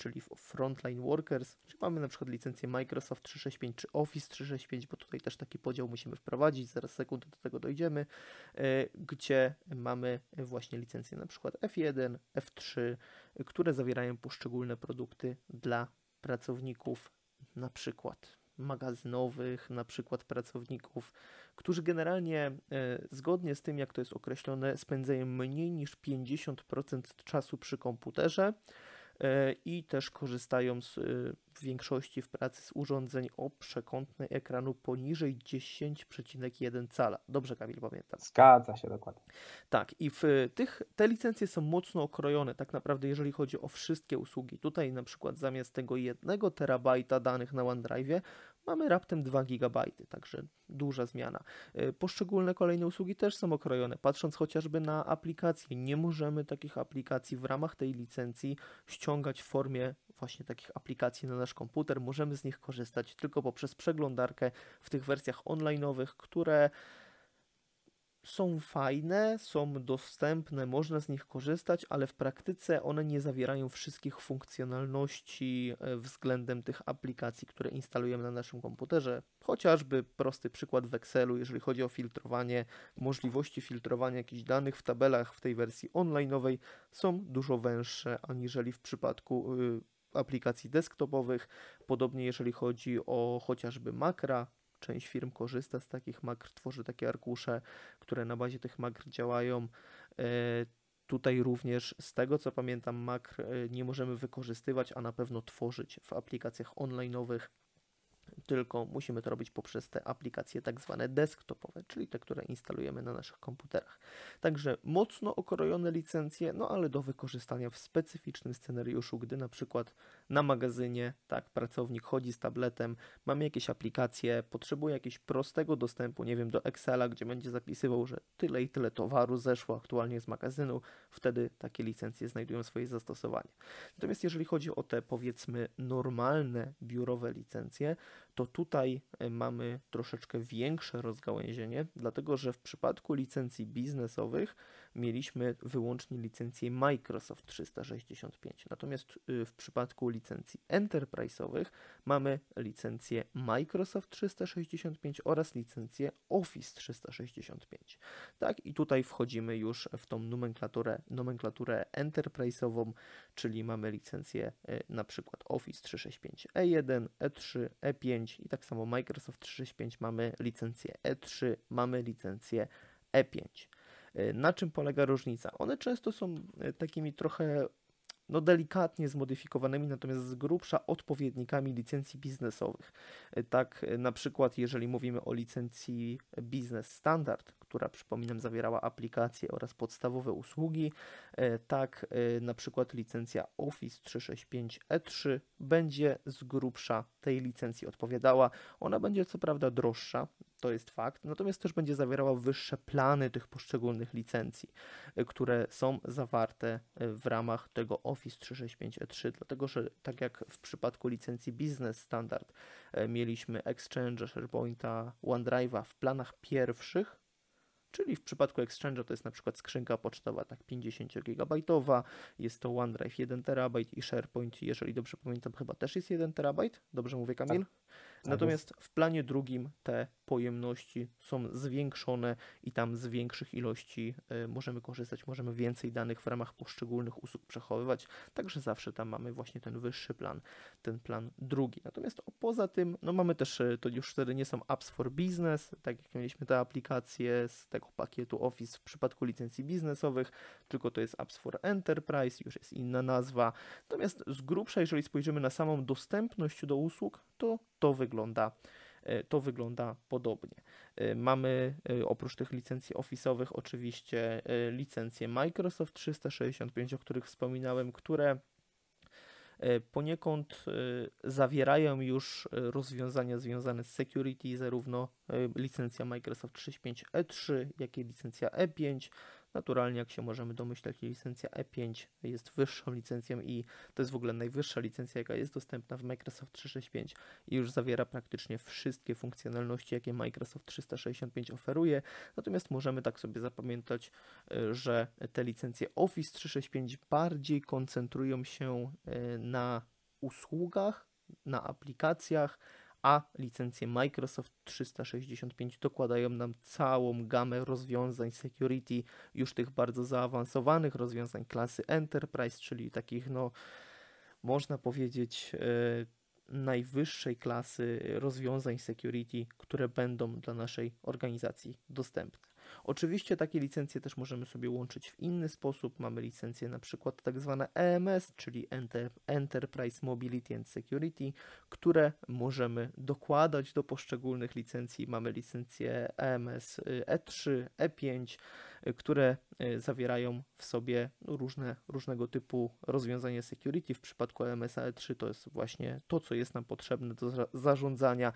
C: czyli Frontline Workers, czy mamy na przykład licencję Microsoft 365 czy Office 365, bo tutaj też taki podział musimy wprowadzić, zaraz sekundę do tego dojdziemy, e, gdzie mamy właśnie licencje na przykład F1, F3, które zawierają poszczególne produkty dla pracowników, na przykład magazynowych, na przykład pracowników, którzy generalnie e, zgodnie z tym, jak to jest określone, spędzają mniej niż 50% czasu przy komputerze i też korzystają z, e, w większości w pracy z urządzeń o przekątnej ekranu poniżej 10,1 cala. Dobrze, Kamil, pamiętam.
B: Zgadza się dokładnie.
C: Tak, i w tych, te licencje są mocno okrojone, tak naprawdę, jeżeli chodzi o wszystkie usługi. Tutaj na przykład zamiast tego 1 terabajta danych na OneDrive mamy raptem 2 GB, także duża zmiana. E, poszczególne kolejne usługi też są okrojone. Patrząc chociażby na aplikacje, nie możemy takich aplikacji w ramach tej licencji ściągać w formie właśnie takich aplikacji na nasz komputer. Możemy z nich korzystać tylko poprzez przeglądarkę w tych wersjach online'owych, które są fajne, są dostępne, można z nich korzystać, ale w praktyce one nie zawierają wszystkich funkcjonalności e, względem tych aplikacji, które instalujemy na naszym komputerze. Chociażby prosty przykład w Excelu, jeżeli chodzi o filtrowanie, możliwości filtrowania jakichś danych w tabelach w tej wersji onlineowej są dużo węższe aniżeli w przypadku y, aplikacji desktopowych. Podobnie jeżeli chodzi o chociażby makra, Część firm korzysta z takich makr, tworzy takie arkusze, które na bazie tych makr działają. E, tutaj również z tego co pamiętam makr e, nie możemy wykorzystywać, a na pewno tworzyć w aplikacjach online'owych tylko musimy to robić poprzez te aplikacje tak zwane desktopowe, czyli te, które instalujemy na naszych komputerach. Także mocno okrojone licencje, no ale do wykorzystania w specyficznym scenariuszu, gdy na przykład na magazynie, tak, pracownik chodzi z tabletem, mamy jakieś aplikacje, potrzebuje jakiegoś prostego dostępu, nie wiem, do Excela, gdzie będzie zapisywał, że tyle i tyle towaru zeszło aktualnie z magazynu, wtedy takie licencje znajdują swoje zastosowanie. Natomiast jeżeli chodzi o te powiedzmy normalne biurowe licencje, to tutaj e, mamy troszeczkę większe rozgałęzienie, dlatego że w przypadku licencji biznesowych mieliśmy wyłącznie licencję Microsoft 365. Natomiast y, w przypadku licencji enterprise'owych mamy licencję Microsoft 365 oraz licencję Office 365. Tak, i tutaj wchodzimy już w tą nomenklaturę, nomenklaturę enterprise'ową, czyli mamy licencję y, na przykład Office 365 E1, E3, E5 i tak samo Microsoft 365 mamy licencję E3, mamy licencję E5. E, na czym polega różnica? One często są e, takimi trochę no delikatnie zmodyfikowanymi, natomiast z grubsza odpowiednikami licencji biznesowych. E, tak na przykład jeżeli mówimy o licencji Business Standard, która przypominam zawierała aplikacje oraz podstawowe usługi, tak na przykład licencja Office 365 E3 będzie z grubsza tej licencji odpowiadała. Ona będzie co prawda droższa, to jest fakt, natomiast też będzie zawierała wyższe plany tych poszczególnych licencji, e, które są zawarte e, w ramach tego Office 365 E3, dlatego że tak jak w przypadku licencji Business Standard e, mieliśmy Exchange, SharePointa, OneDrive'a w planach pierwszych, Czyli w przypadku Exchange'a to jest na przykład skrzynka pocztowa tak 50 GB, jest to OneDrive 1 TB i SharePoint, jeżeli dobrze pamiętam, chyba też jest 1 TB. Dobrze mówię, Kamil? Tak. Natomiast w planie drugim te pojemności są zwiększone i tam z większych ilości y, możemy korzystać, możemy więcej danych w ramach poszczególnych usług przechowywać, także zawsze tam mamy właśnie ten wyższy plan, ten plan drugi. Natomiast poza tym, no mamy też, y, to już wtedy nie są apps for business, tak jak mieliśmy te aplikacje z tego pakietu Office w przypadku licencji biznesowych, tylko to jest apps for enterprise, już jest inna nazwa. Natomiast z grubsza, jeżeli spojrzymy na samą dostępność do usług, to to wygląda e, to wygląda podobnie. E, mamy e, oprócz tych licencji office'owych oczywiście licencje Microsoft 365, o których wspominałem, które poniekąd zawierają już rozwiązania związane z security, zarówno licencja Microsoft 365 E3, jak i licencja E5. Naturalnie, jak się możemy domyślać, licencja E5 jest wyższą licencją i to jest w ogóle najwyższa licencja, jaka jest dostępna w Microsoft 365 i już zawiera praktycznie wszystkie funkcjonalności, jakie Microsoft 365 oferuje. Natomiast możemy tak sobie zapamiętać, e, że te licencje Office 365 bardziej koncentrują się e, na usługach, na aplikacjach, a licencje Microsoft 365 dokładają nam całą gamę rozwiązań security, już tych bardzo zaawansowanych rozwiązań klasy Enterprise, czyli takich, no, można powiedzieć, yy, najwyższej klasy rozwiązań security, które będą dla naszej organizacji dostępne. Oczywiście takie licencje też możemy sobie łączyć w inny sposób. Mamy licencje na przykład tak zwane EMS, czyli Enter, Enterprise Mobility and Security, które możemy dokładać do poszczególnych licencji. Mamy licencje EMS E3, E5, które e, zawierają w sobie różne, różnego typu rozwiązania security. W przypadku EMS E3 to jest właśnie to, co jest nam potrzebne do zarządzania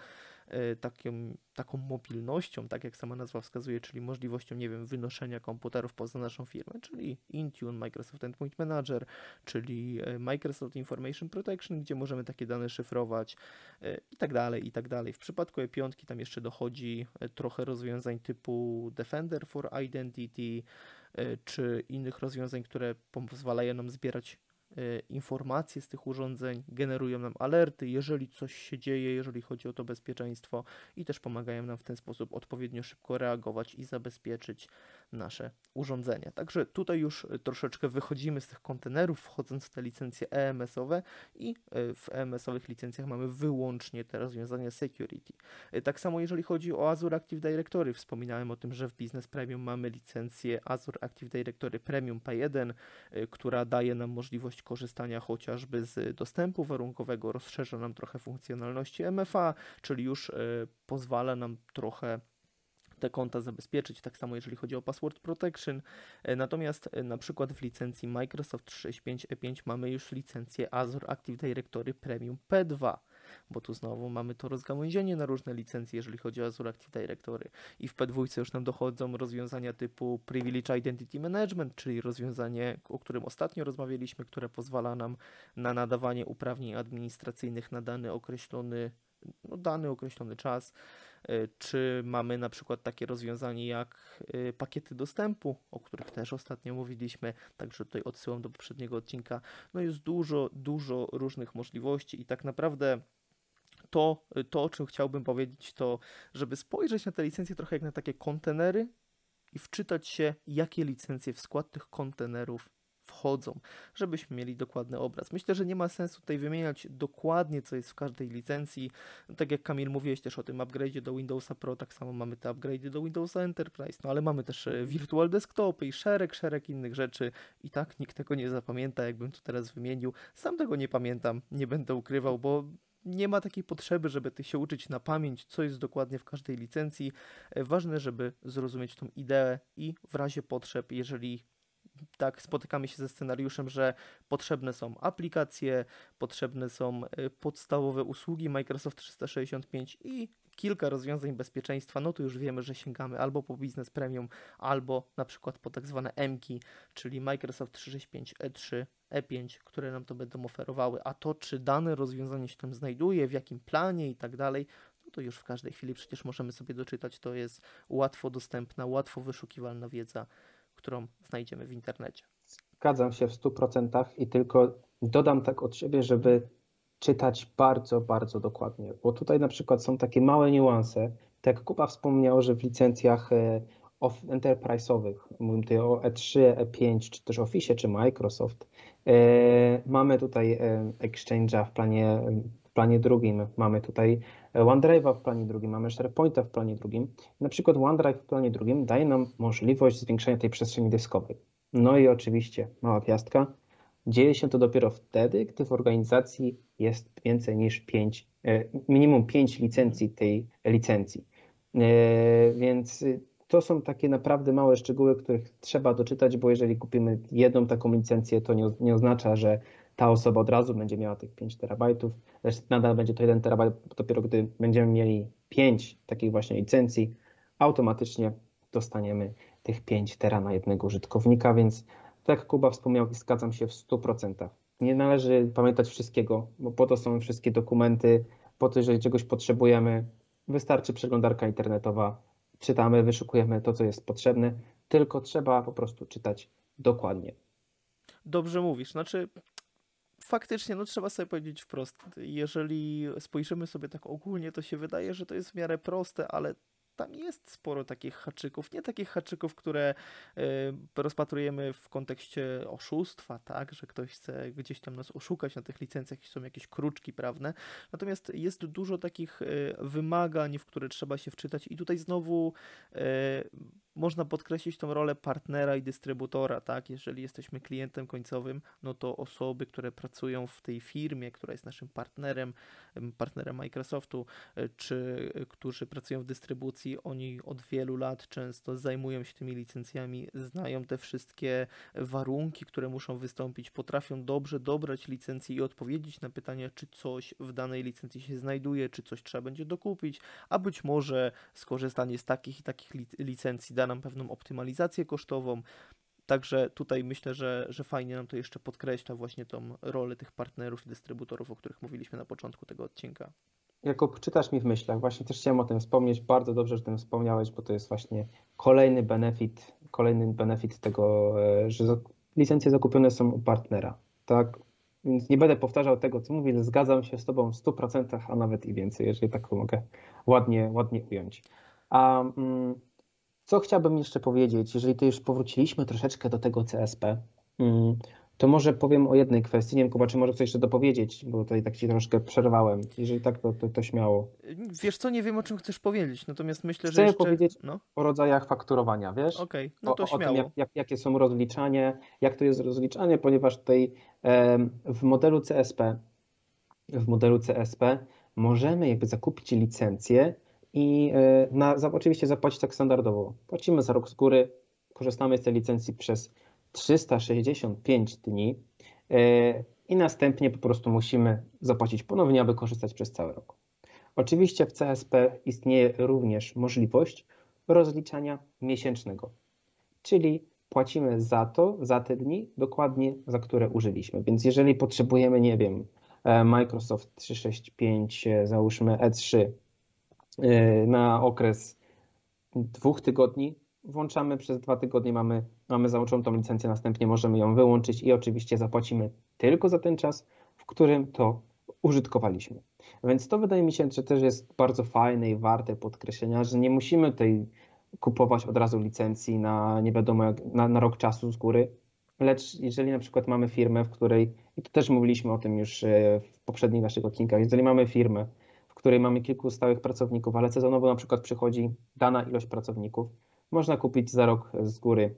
C: takim, taką mobilnością, tak jak sama nazwa wskazuje, czyli możliwością, nie wiem, wynoszenia komputerów poza naszą firmę, czyli Intune, Microsoft Endpoint Manager, czyli e, Microsoft Information Protection, gdzie możemy takie dane szyfrować e, i tak dalej, i tak dalej. W przypadku E5 tam jeszcze dochodzi trochę rozwiązań typu Defender for Identity, czy innych rozwiązań, które pozwalają nam zbierać E, informacje z tych urządzeń, generują nam alerty, jeżeli coś się dzieje, jeżeli chodzi o to bezpieczeństwo i też pomagają nam w ten sposób odpowiednio szybko reagować i zabezpieczyć nasze urządzenia. Także tutaj już troszeczkę wychodzimy z tych kontenerów, wchodząc w te licencje EMS-owe i e, w EMS-owych licencjach mamy wyłącznie te rozwiązania security. E, tak samo jeżeli chodzi o Azure Active Directory, wspominałem o tym, że w Business Premium mamy licencję Azure Active Directory Premium P1, która daje nam możliwość korzystania chociażby z dostępu warunkowego, rozszerza nam trochę funkcjonalności MFA, czyli już e, pozwala nam trochę te konta zabezpieczyć, tak samo jeżeli chodzi o password protection. E, natomiast e, na przykład w licencji Microsoft 365 E5 mamy już licencję Azure Active Directory Premium P2 bo tu znowu mamy to rozgałęzienie na różne licencje, jeżeli chodzi o Azure Active Directory. I w P2 już nam dochodzą rozwiązania typu Privilege Identity Management, czyli rozwiązanie, o którym ostatnio rozmawialiśmy, które pozwala nam na nadawanie uprawnień administracyjnych na dany określony, no, dany określony czas czy mamy na przykład takie rozwiązanie jak e, pakiety dostępu, o których też ostatnio mówiliśmy, także tutaj odsyłam do poprzedniego odcinka. No jest dużo, dużo różnych możliwości i tak naprawdę to, to, o czym chciałbym powiedzieć, to żeby spojrzeć na te licencje trochę jak na takie kontenery i wczytać się, jakie licencje w skład tych kontenerów wchodzą, żebyśmy mieli dokładny obraz. Myślę, że nie ma sensu tutaj wymieniać dokładnie, co jest w każdej licencji. Tak jak Kamil mówiłeś też o tym upgrade'zie do Windowsa Pro, tak samo mamy te upgrade'y do Windowsa Enterprise, no ale mamy też e, Virtual Desktopy i szereg, szereg innych rzeczy i tak nikt tego nie zapamięta, jakbym tu teraz wymienił. Sam tego nie pamiętam, nie będę ukrywał, bo nie ma takiej potrzeby, żeby ty się uczyć na pamięć, co jest dokładnie w każdej licencji. E, ważne, żeby zrozumieć tą ideę i w razie potrzeb, jeżeli tak spotykamy się ze scenariuszem, że potrzebne są aplikacje, potrzebne są e, podstawowe usługi Microsoft 365 i kilka rozwiązań bezpieczeństwa, no to już wiemy, że sięgamy albo po Business Premium, albo na przykład po tak zwane MKI, czyli Microsoft 365 E3, E5, które nam to będą oferowały, a to czy dane rozwiązanie się tam znajduje, w jakim planie i tak dalej, no to już w każdej chwili przecież możemy sobie doczytać, to jest łatwo dostępna, łatwo wyszukiwalna wiedza, którą znajdziemy w internecie.
B: Zgadzam się w 100% i tylko dodam tak od siebie, żeby czytać bardzo, bardzo dokładnie, bo tutaj na przykład są takie małe niuanse, tak jak Kuba wspomniał, że w licencjach e, enterprise'owych, mówimy tutaj o E3, E5, czy też Office, czy Microsoft, e, mamy tutaj e, Exchange'a w planie, planie drugim, mamy tutaj OneDrive'a w planie drugim, mamy SharePoint'a w planie drugim. Na przykład OneDrive w planie drugim daje nam możliwość zwiększenia tej przestrzeni dyskowej. No i oczywiście, mała piastka, dzieje się to dopiero wtedy, gdy w organizacji jest więcej niż 5, e, minimum 5 licencji tej licencji. E, więc to są takie naprawdę małe szczegóły, których trzeba doczytać, bo jeżeli kupimy jedną taką licencję, to nie, nie oznacza, że ta osoba od razu będzie miała tych 5 terabajtów, nadal będzie to 1 terabajt, dopiero gdy będziemy mieli 5 takich właśnie licencji, automatycznie dostaniemy tych 5 tera na jednego użytkownika, więc tak jak Kuba wspomniał zgadzam się w 100%. Nie należy pamiętać wszystkiego, bo po to są wszystkie dokumenty, po to, jeżeli czegoś potrzebujemy, wystarczy przeglądarka internetowa, czytamy, wyszukujemy to, co jest potrzebne, tylko trzeba po prostu czytać dokładnie.
C: Dobrze mówisz. Znaczy, faktycznie, no trzeba sobie powiedzieć wprost. Jeżeli spojrzymy sobie tak ogólnie, to się wydaje, że to jest w miarę proste, ale tam jest sporo takich haczyków, nie takich haczyków, które y, rozpatrujemy w kontekście oszustwa, tak, że ktoś chce gdzieś tam nas oszukać na tych licencjach i są jakieś kruczki prawne. Natomiast jest dużo takich y, wymagań, w które trzeba się wczytać i tutaj znowu y, można podkreślić tą rolę partnera i dystrybutora, tak? Jeżeli jesteśmy klientem końcowym, no to osoby, które pracują w tej firmie, która jest naszym partnerem, partnerem Microsoftu, e, czy e, którzy pracują w dystrybucji, oni od wielu lat często zajmują się tymi licencjami, znają te wszystkie warunki, które muszą wystąpić, potrafią dobrze dobrać licencję i odpowiedzieć na pytania, czy coś w danej licencji się znajduje, czy coś trzeba będzie dokupić, a być może skorzystanie z takich i takich licencji da nam pewną optymalizację kosztową. Także tutaj myślę, że, że fajnie nam to jeszcze podkreśla właśnie tą rolę tych partnerów i dystrybutorów, o których mówiliśmy na początku tego odcinka.
B: Jakub, czytasz mi w myślach. Właśnie też chciałem o tym wspomnieć. Bardzo dobrze, że o tym wspomniałeś, bo to jest właśnie kolejny benefit, kolejny benefit tego, e, że licencje zakupione są u partnera. Tak? Więc nie będę powtarzał tego, co mówię, zgadzam się z Tobą w 100%, a nawet i więcej, jeżeli tak mogę ładnie, ładnie ująć. A mm, co chciałbym jeszcze powiedzieć, jeżeli to już powróciliśmy troszeczkę do tego CSP, mm, to może powiem o jednej kwestii. Nie wiem, Kuba, czy może coś jeszcze dopowiedzieć, bo tutaj tak ci troszkę przerwałem. Jeżeli tak, to, to, to śmiało.
C: Wiesz co, nie wiem o czym chcesz powiedzieć, natomiast myślę,
B: Chcę
C: że jeszcze...
B: powiedzieć no? o rodzajach fakturowania, wiesz?
C: Okej, okay, no to o, śmiało. O tym,
B: jak, jak, jakie są rozliczanie, jak to jest rozliczanie, ponieważ tutaj w modelu CSP w modelu CSP możemy jakby zakupić licencję i e, na, oczywiście zapłacić tak standardowo. Płacimy za rok z góry, korzystamy z tej licencji przez 365 dni e, i następnie po prostu musimy zapłacić ponownie, aby korzystać przez cały rok. Oczywiście w CSP istnieje również możliwość rozliczania miesięcznego, czyli płacimy za to, za te dni, dokładnie za które użyliśmy. Więc jeżeli potrzebujemy, nie wiem, e, Microsoft 365, załóżmy E3 Y, na okres dwóch tygodni. Włączamy przez dwa tygodnie, mamy, mamy załączoną tą licencję, następnie możemy ją wyłączyć i oczywiście zapłacimy tylko za ten czas, w którym to użytkowaliśmy. Więc to wydaje mi się, że też jest bardzo fajne i warte podkreślenia, że nie musimy tej kupować od razu licencji na nie wiadomo jak, na, na rok czasu z góry, lecz jeżeli na przykład mamy firmę, w której, i to też mówiliśmy o tym już e, w poprzednich naszych odcinkach, jeżeli mamy firmę, której mamy kilku stałych pracowników, ale sezonowo na przykład przychodzi dana ilość pracowników, można kupić za rok z góry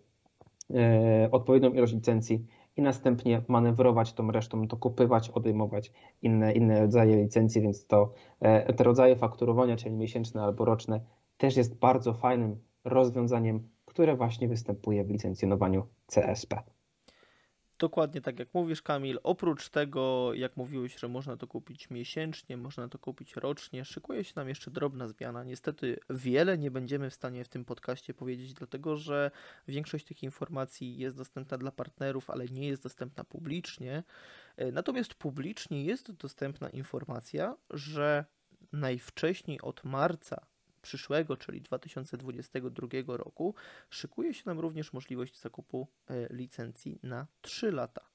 B: e, odpowiednią ilość licencji i następnie manewrować tą resztą, dokupywać, odejmować inne, inne rodzaje licencji, więc to e, te rodzaje fakturowania, czyli miesięczne albo roczne, też jest bardzo fajnym rozwiązaniem, które właśnie występuje w licencjonowaniu CSP.
C: Dokładnie tak jak mówisz, Kamil. Oprócz tego, jak mówiłeś, że można to kupić miesięcznie, można to kupić rocznie, szykuje się nam jeszcze drobna zmiana. Niestety wiele nie będziemy w stanie w tym podcaście powiedzieć, dlatego że większość tych informacji jest dostępna dla partnerów, ale nie jest dostępna publicznie. E, natomiast publicznie jest dostępna informacja, że najwcześniej od marca przyszłego, czyli 2022 roku, szykuje się nam również możliwość zakupu e, licencji na 3 lata,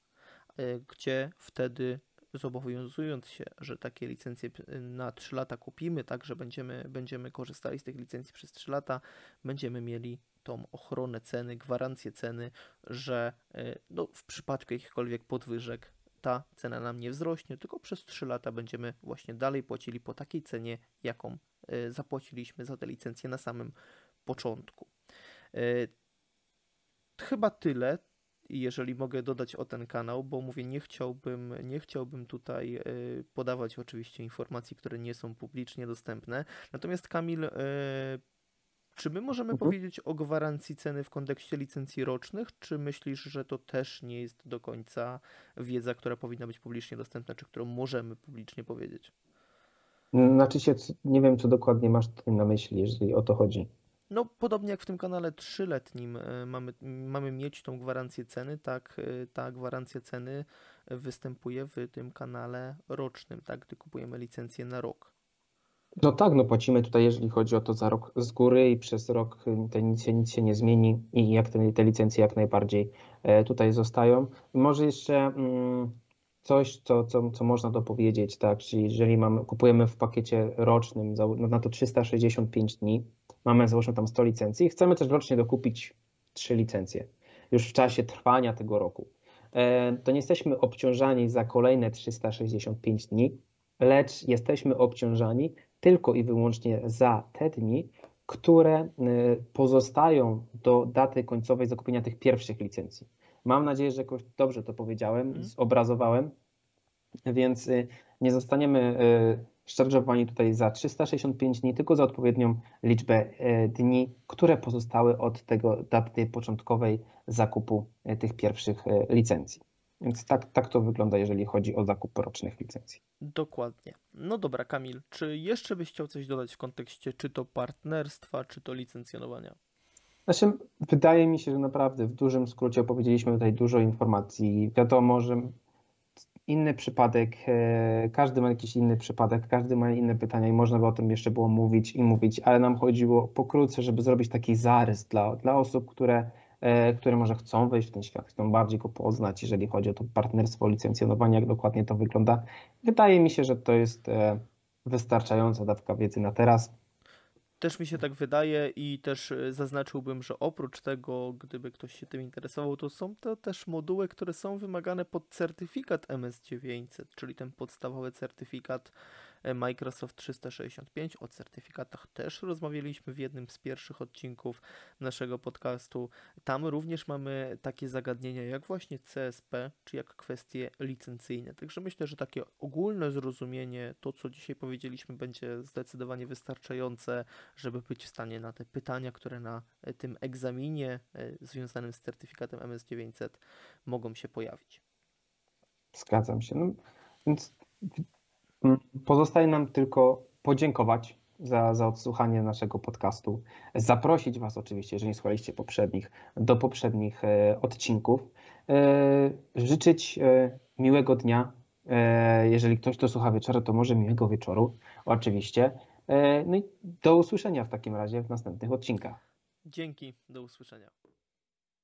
C: e, gdzie wtedy zobowiązując się, że takie licencje na 3 lata kupimy, tak, że będziemy, będziemy korzystali z tych licencji przez 3 lata, będziemy mieli tą ochronę ceny, gwarancję ceny, że e, no, w przypadku jakichkolwiek podwyżek ta cena nam nie wzrośnie, tylko przez 3 lata będziemy właśnie dalej płacili po takiej cenie, jaką zapłaciliśmy za tę licencję na samym początku. Y, chyba tyle, jeżeli mogę dodać o ten kanał, bo mówię, nie chciałbym, nie chciałbym tutaj y, podawać oczywiście informacji, które nie są publicznie dostępne. Natomiast Kamil Czy my możemy
B: Mhm.
C: powiedzieć o gwarancji ceny w kontekście licencji rocznych, czy myślisz, że to też nie jest do końca wiedza, która powinna być publicznie dostępna, czy którą możemy publicznie powiedzieć?
B: Znaczy się, nie wiem, co dokładnie masz tutaj na myśli, jeżeli o to chodzi.
C: No, podobnie jak w tym kanale trzyletnim e, mamy, mamy mieć tą gwarancję ceny, tak e, ta gwarancja ceny występuje w tym kanale rocznym, tak, gdy kupujemy licencję na rok.
B: No tak, no płacimy tutaj, jeżeli chodzi o to za rok z góry i przez rok y, to nic się, nic się nie zmieni i jak te, te licencje jak najbardziej e, tutaj zostają. Może jeszcze mm, coś, co, co, co można dopowiedzieć, tak, czyli jeżeli mamy, kupujemy w pakiecie rocznym no na to 365 dni, mamy załóżmy tam 100 licencji i chcemy też rocznie dokupić 3 licencje już w czasie trwania tego roku, e, to nie jesteśmy obciążani za kolejne 365 dni, lecz jesteśmy obciążani tylko i wyłącznie za te dni, które y, pozostają do daty końcowej zakupienia tych pierwszych licencji. Mam nadzieję, że jakoś dobrze to powiedziałem,
C: Mhm.
B: zobrazowałem, więc y, nie zostaniemy y, szarżowani tutaj za 365 dni, tylko za odpowiednią liczbę y, dni, które pozostały od tego daty początkowej zakupu tych pierwszych licencji. Więc tak, tak to wygląda, jeżeli chodzi o zakup rocznych licencji.
C: Dokładnie. No dobra, Kamil, czy jeszcze byś chciał coś dodać w kontekście czy to partnerstwa, czy to licencjonowania?
B: Znaczy, wydaje mi się, że naprawdę w dużym skrócie opowiedzieliśmy tutaj dużo informacji. Wiadomo, że inny przypadek, e, każdy ma jakiś inny przypadek, każdy ma inne pytania i można by o tym jeszcze było mówić i mówić, ale nam chodziło pokrótce, żeby zrobić taki zarys dla, dla osób, które, e, które może chcą wejść w ten świat, chcą bardziej go poznać, jeżeli chodzi o to partnerstwo, licencjonowanie, jak dokładnie to wygląda. Wydaje mi się, że to jest e, wystarczająca dawka wiedzy na teraz.
C: Też mi się tak wydaje i też e, zaznaczyłbym, że oprócz tego, gdyby ktoś się tym interesował, to są to też moduły, które są wymagane pod certyfikat MS900, czyli ten podstawowy certyfikat Microsoft 365. O certyfikatach też rozmawialiśmy w jednym z pierwszych odcinków naszego podcastu. Tam również mamy takie zagadnienia jak właśnie CSP, czy jak kwestie licencyjne. Także myślę, że takie ogólne zrozumienie, to co dzisiaj powiedzieliśmy, będzie zdecydowanie wystarczające, żeby być w stanie na te pytania, które na e, tym egzaminie e, związanym z certyfikatem MS900 mogą się pojawić.
B: Zgadzam się. No, więc pozostaje nam tylko podziękować za, za odsłuchanie naszego podcastu. Zaprosić Was oczywiście, jeżeli nie słuchaliście poprzednich, do poprzednich e, odcinków. E, życzyć e, miłego dnia. Jeżeli ktoś to słucha wieczorem, to może miłego wieczoru, oczywiście. No i do usłyszenia w takim razie w następnych odcinkach.
C: Dzięki, do usłyszenia.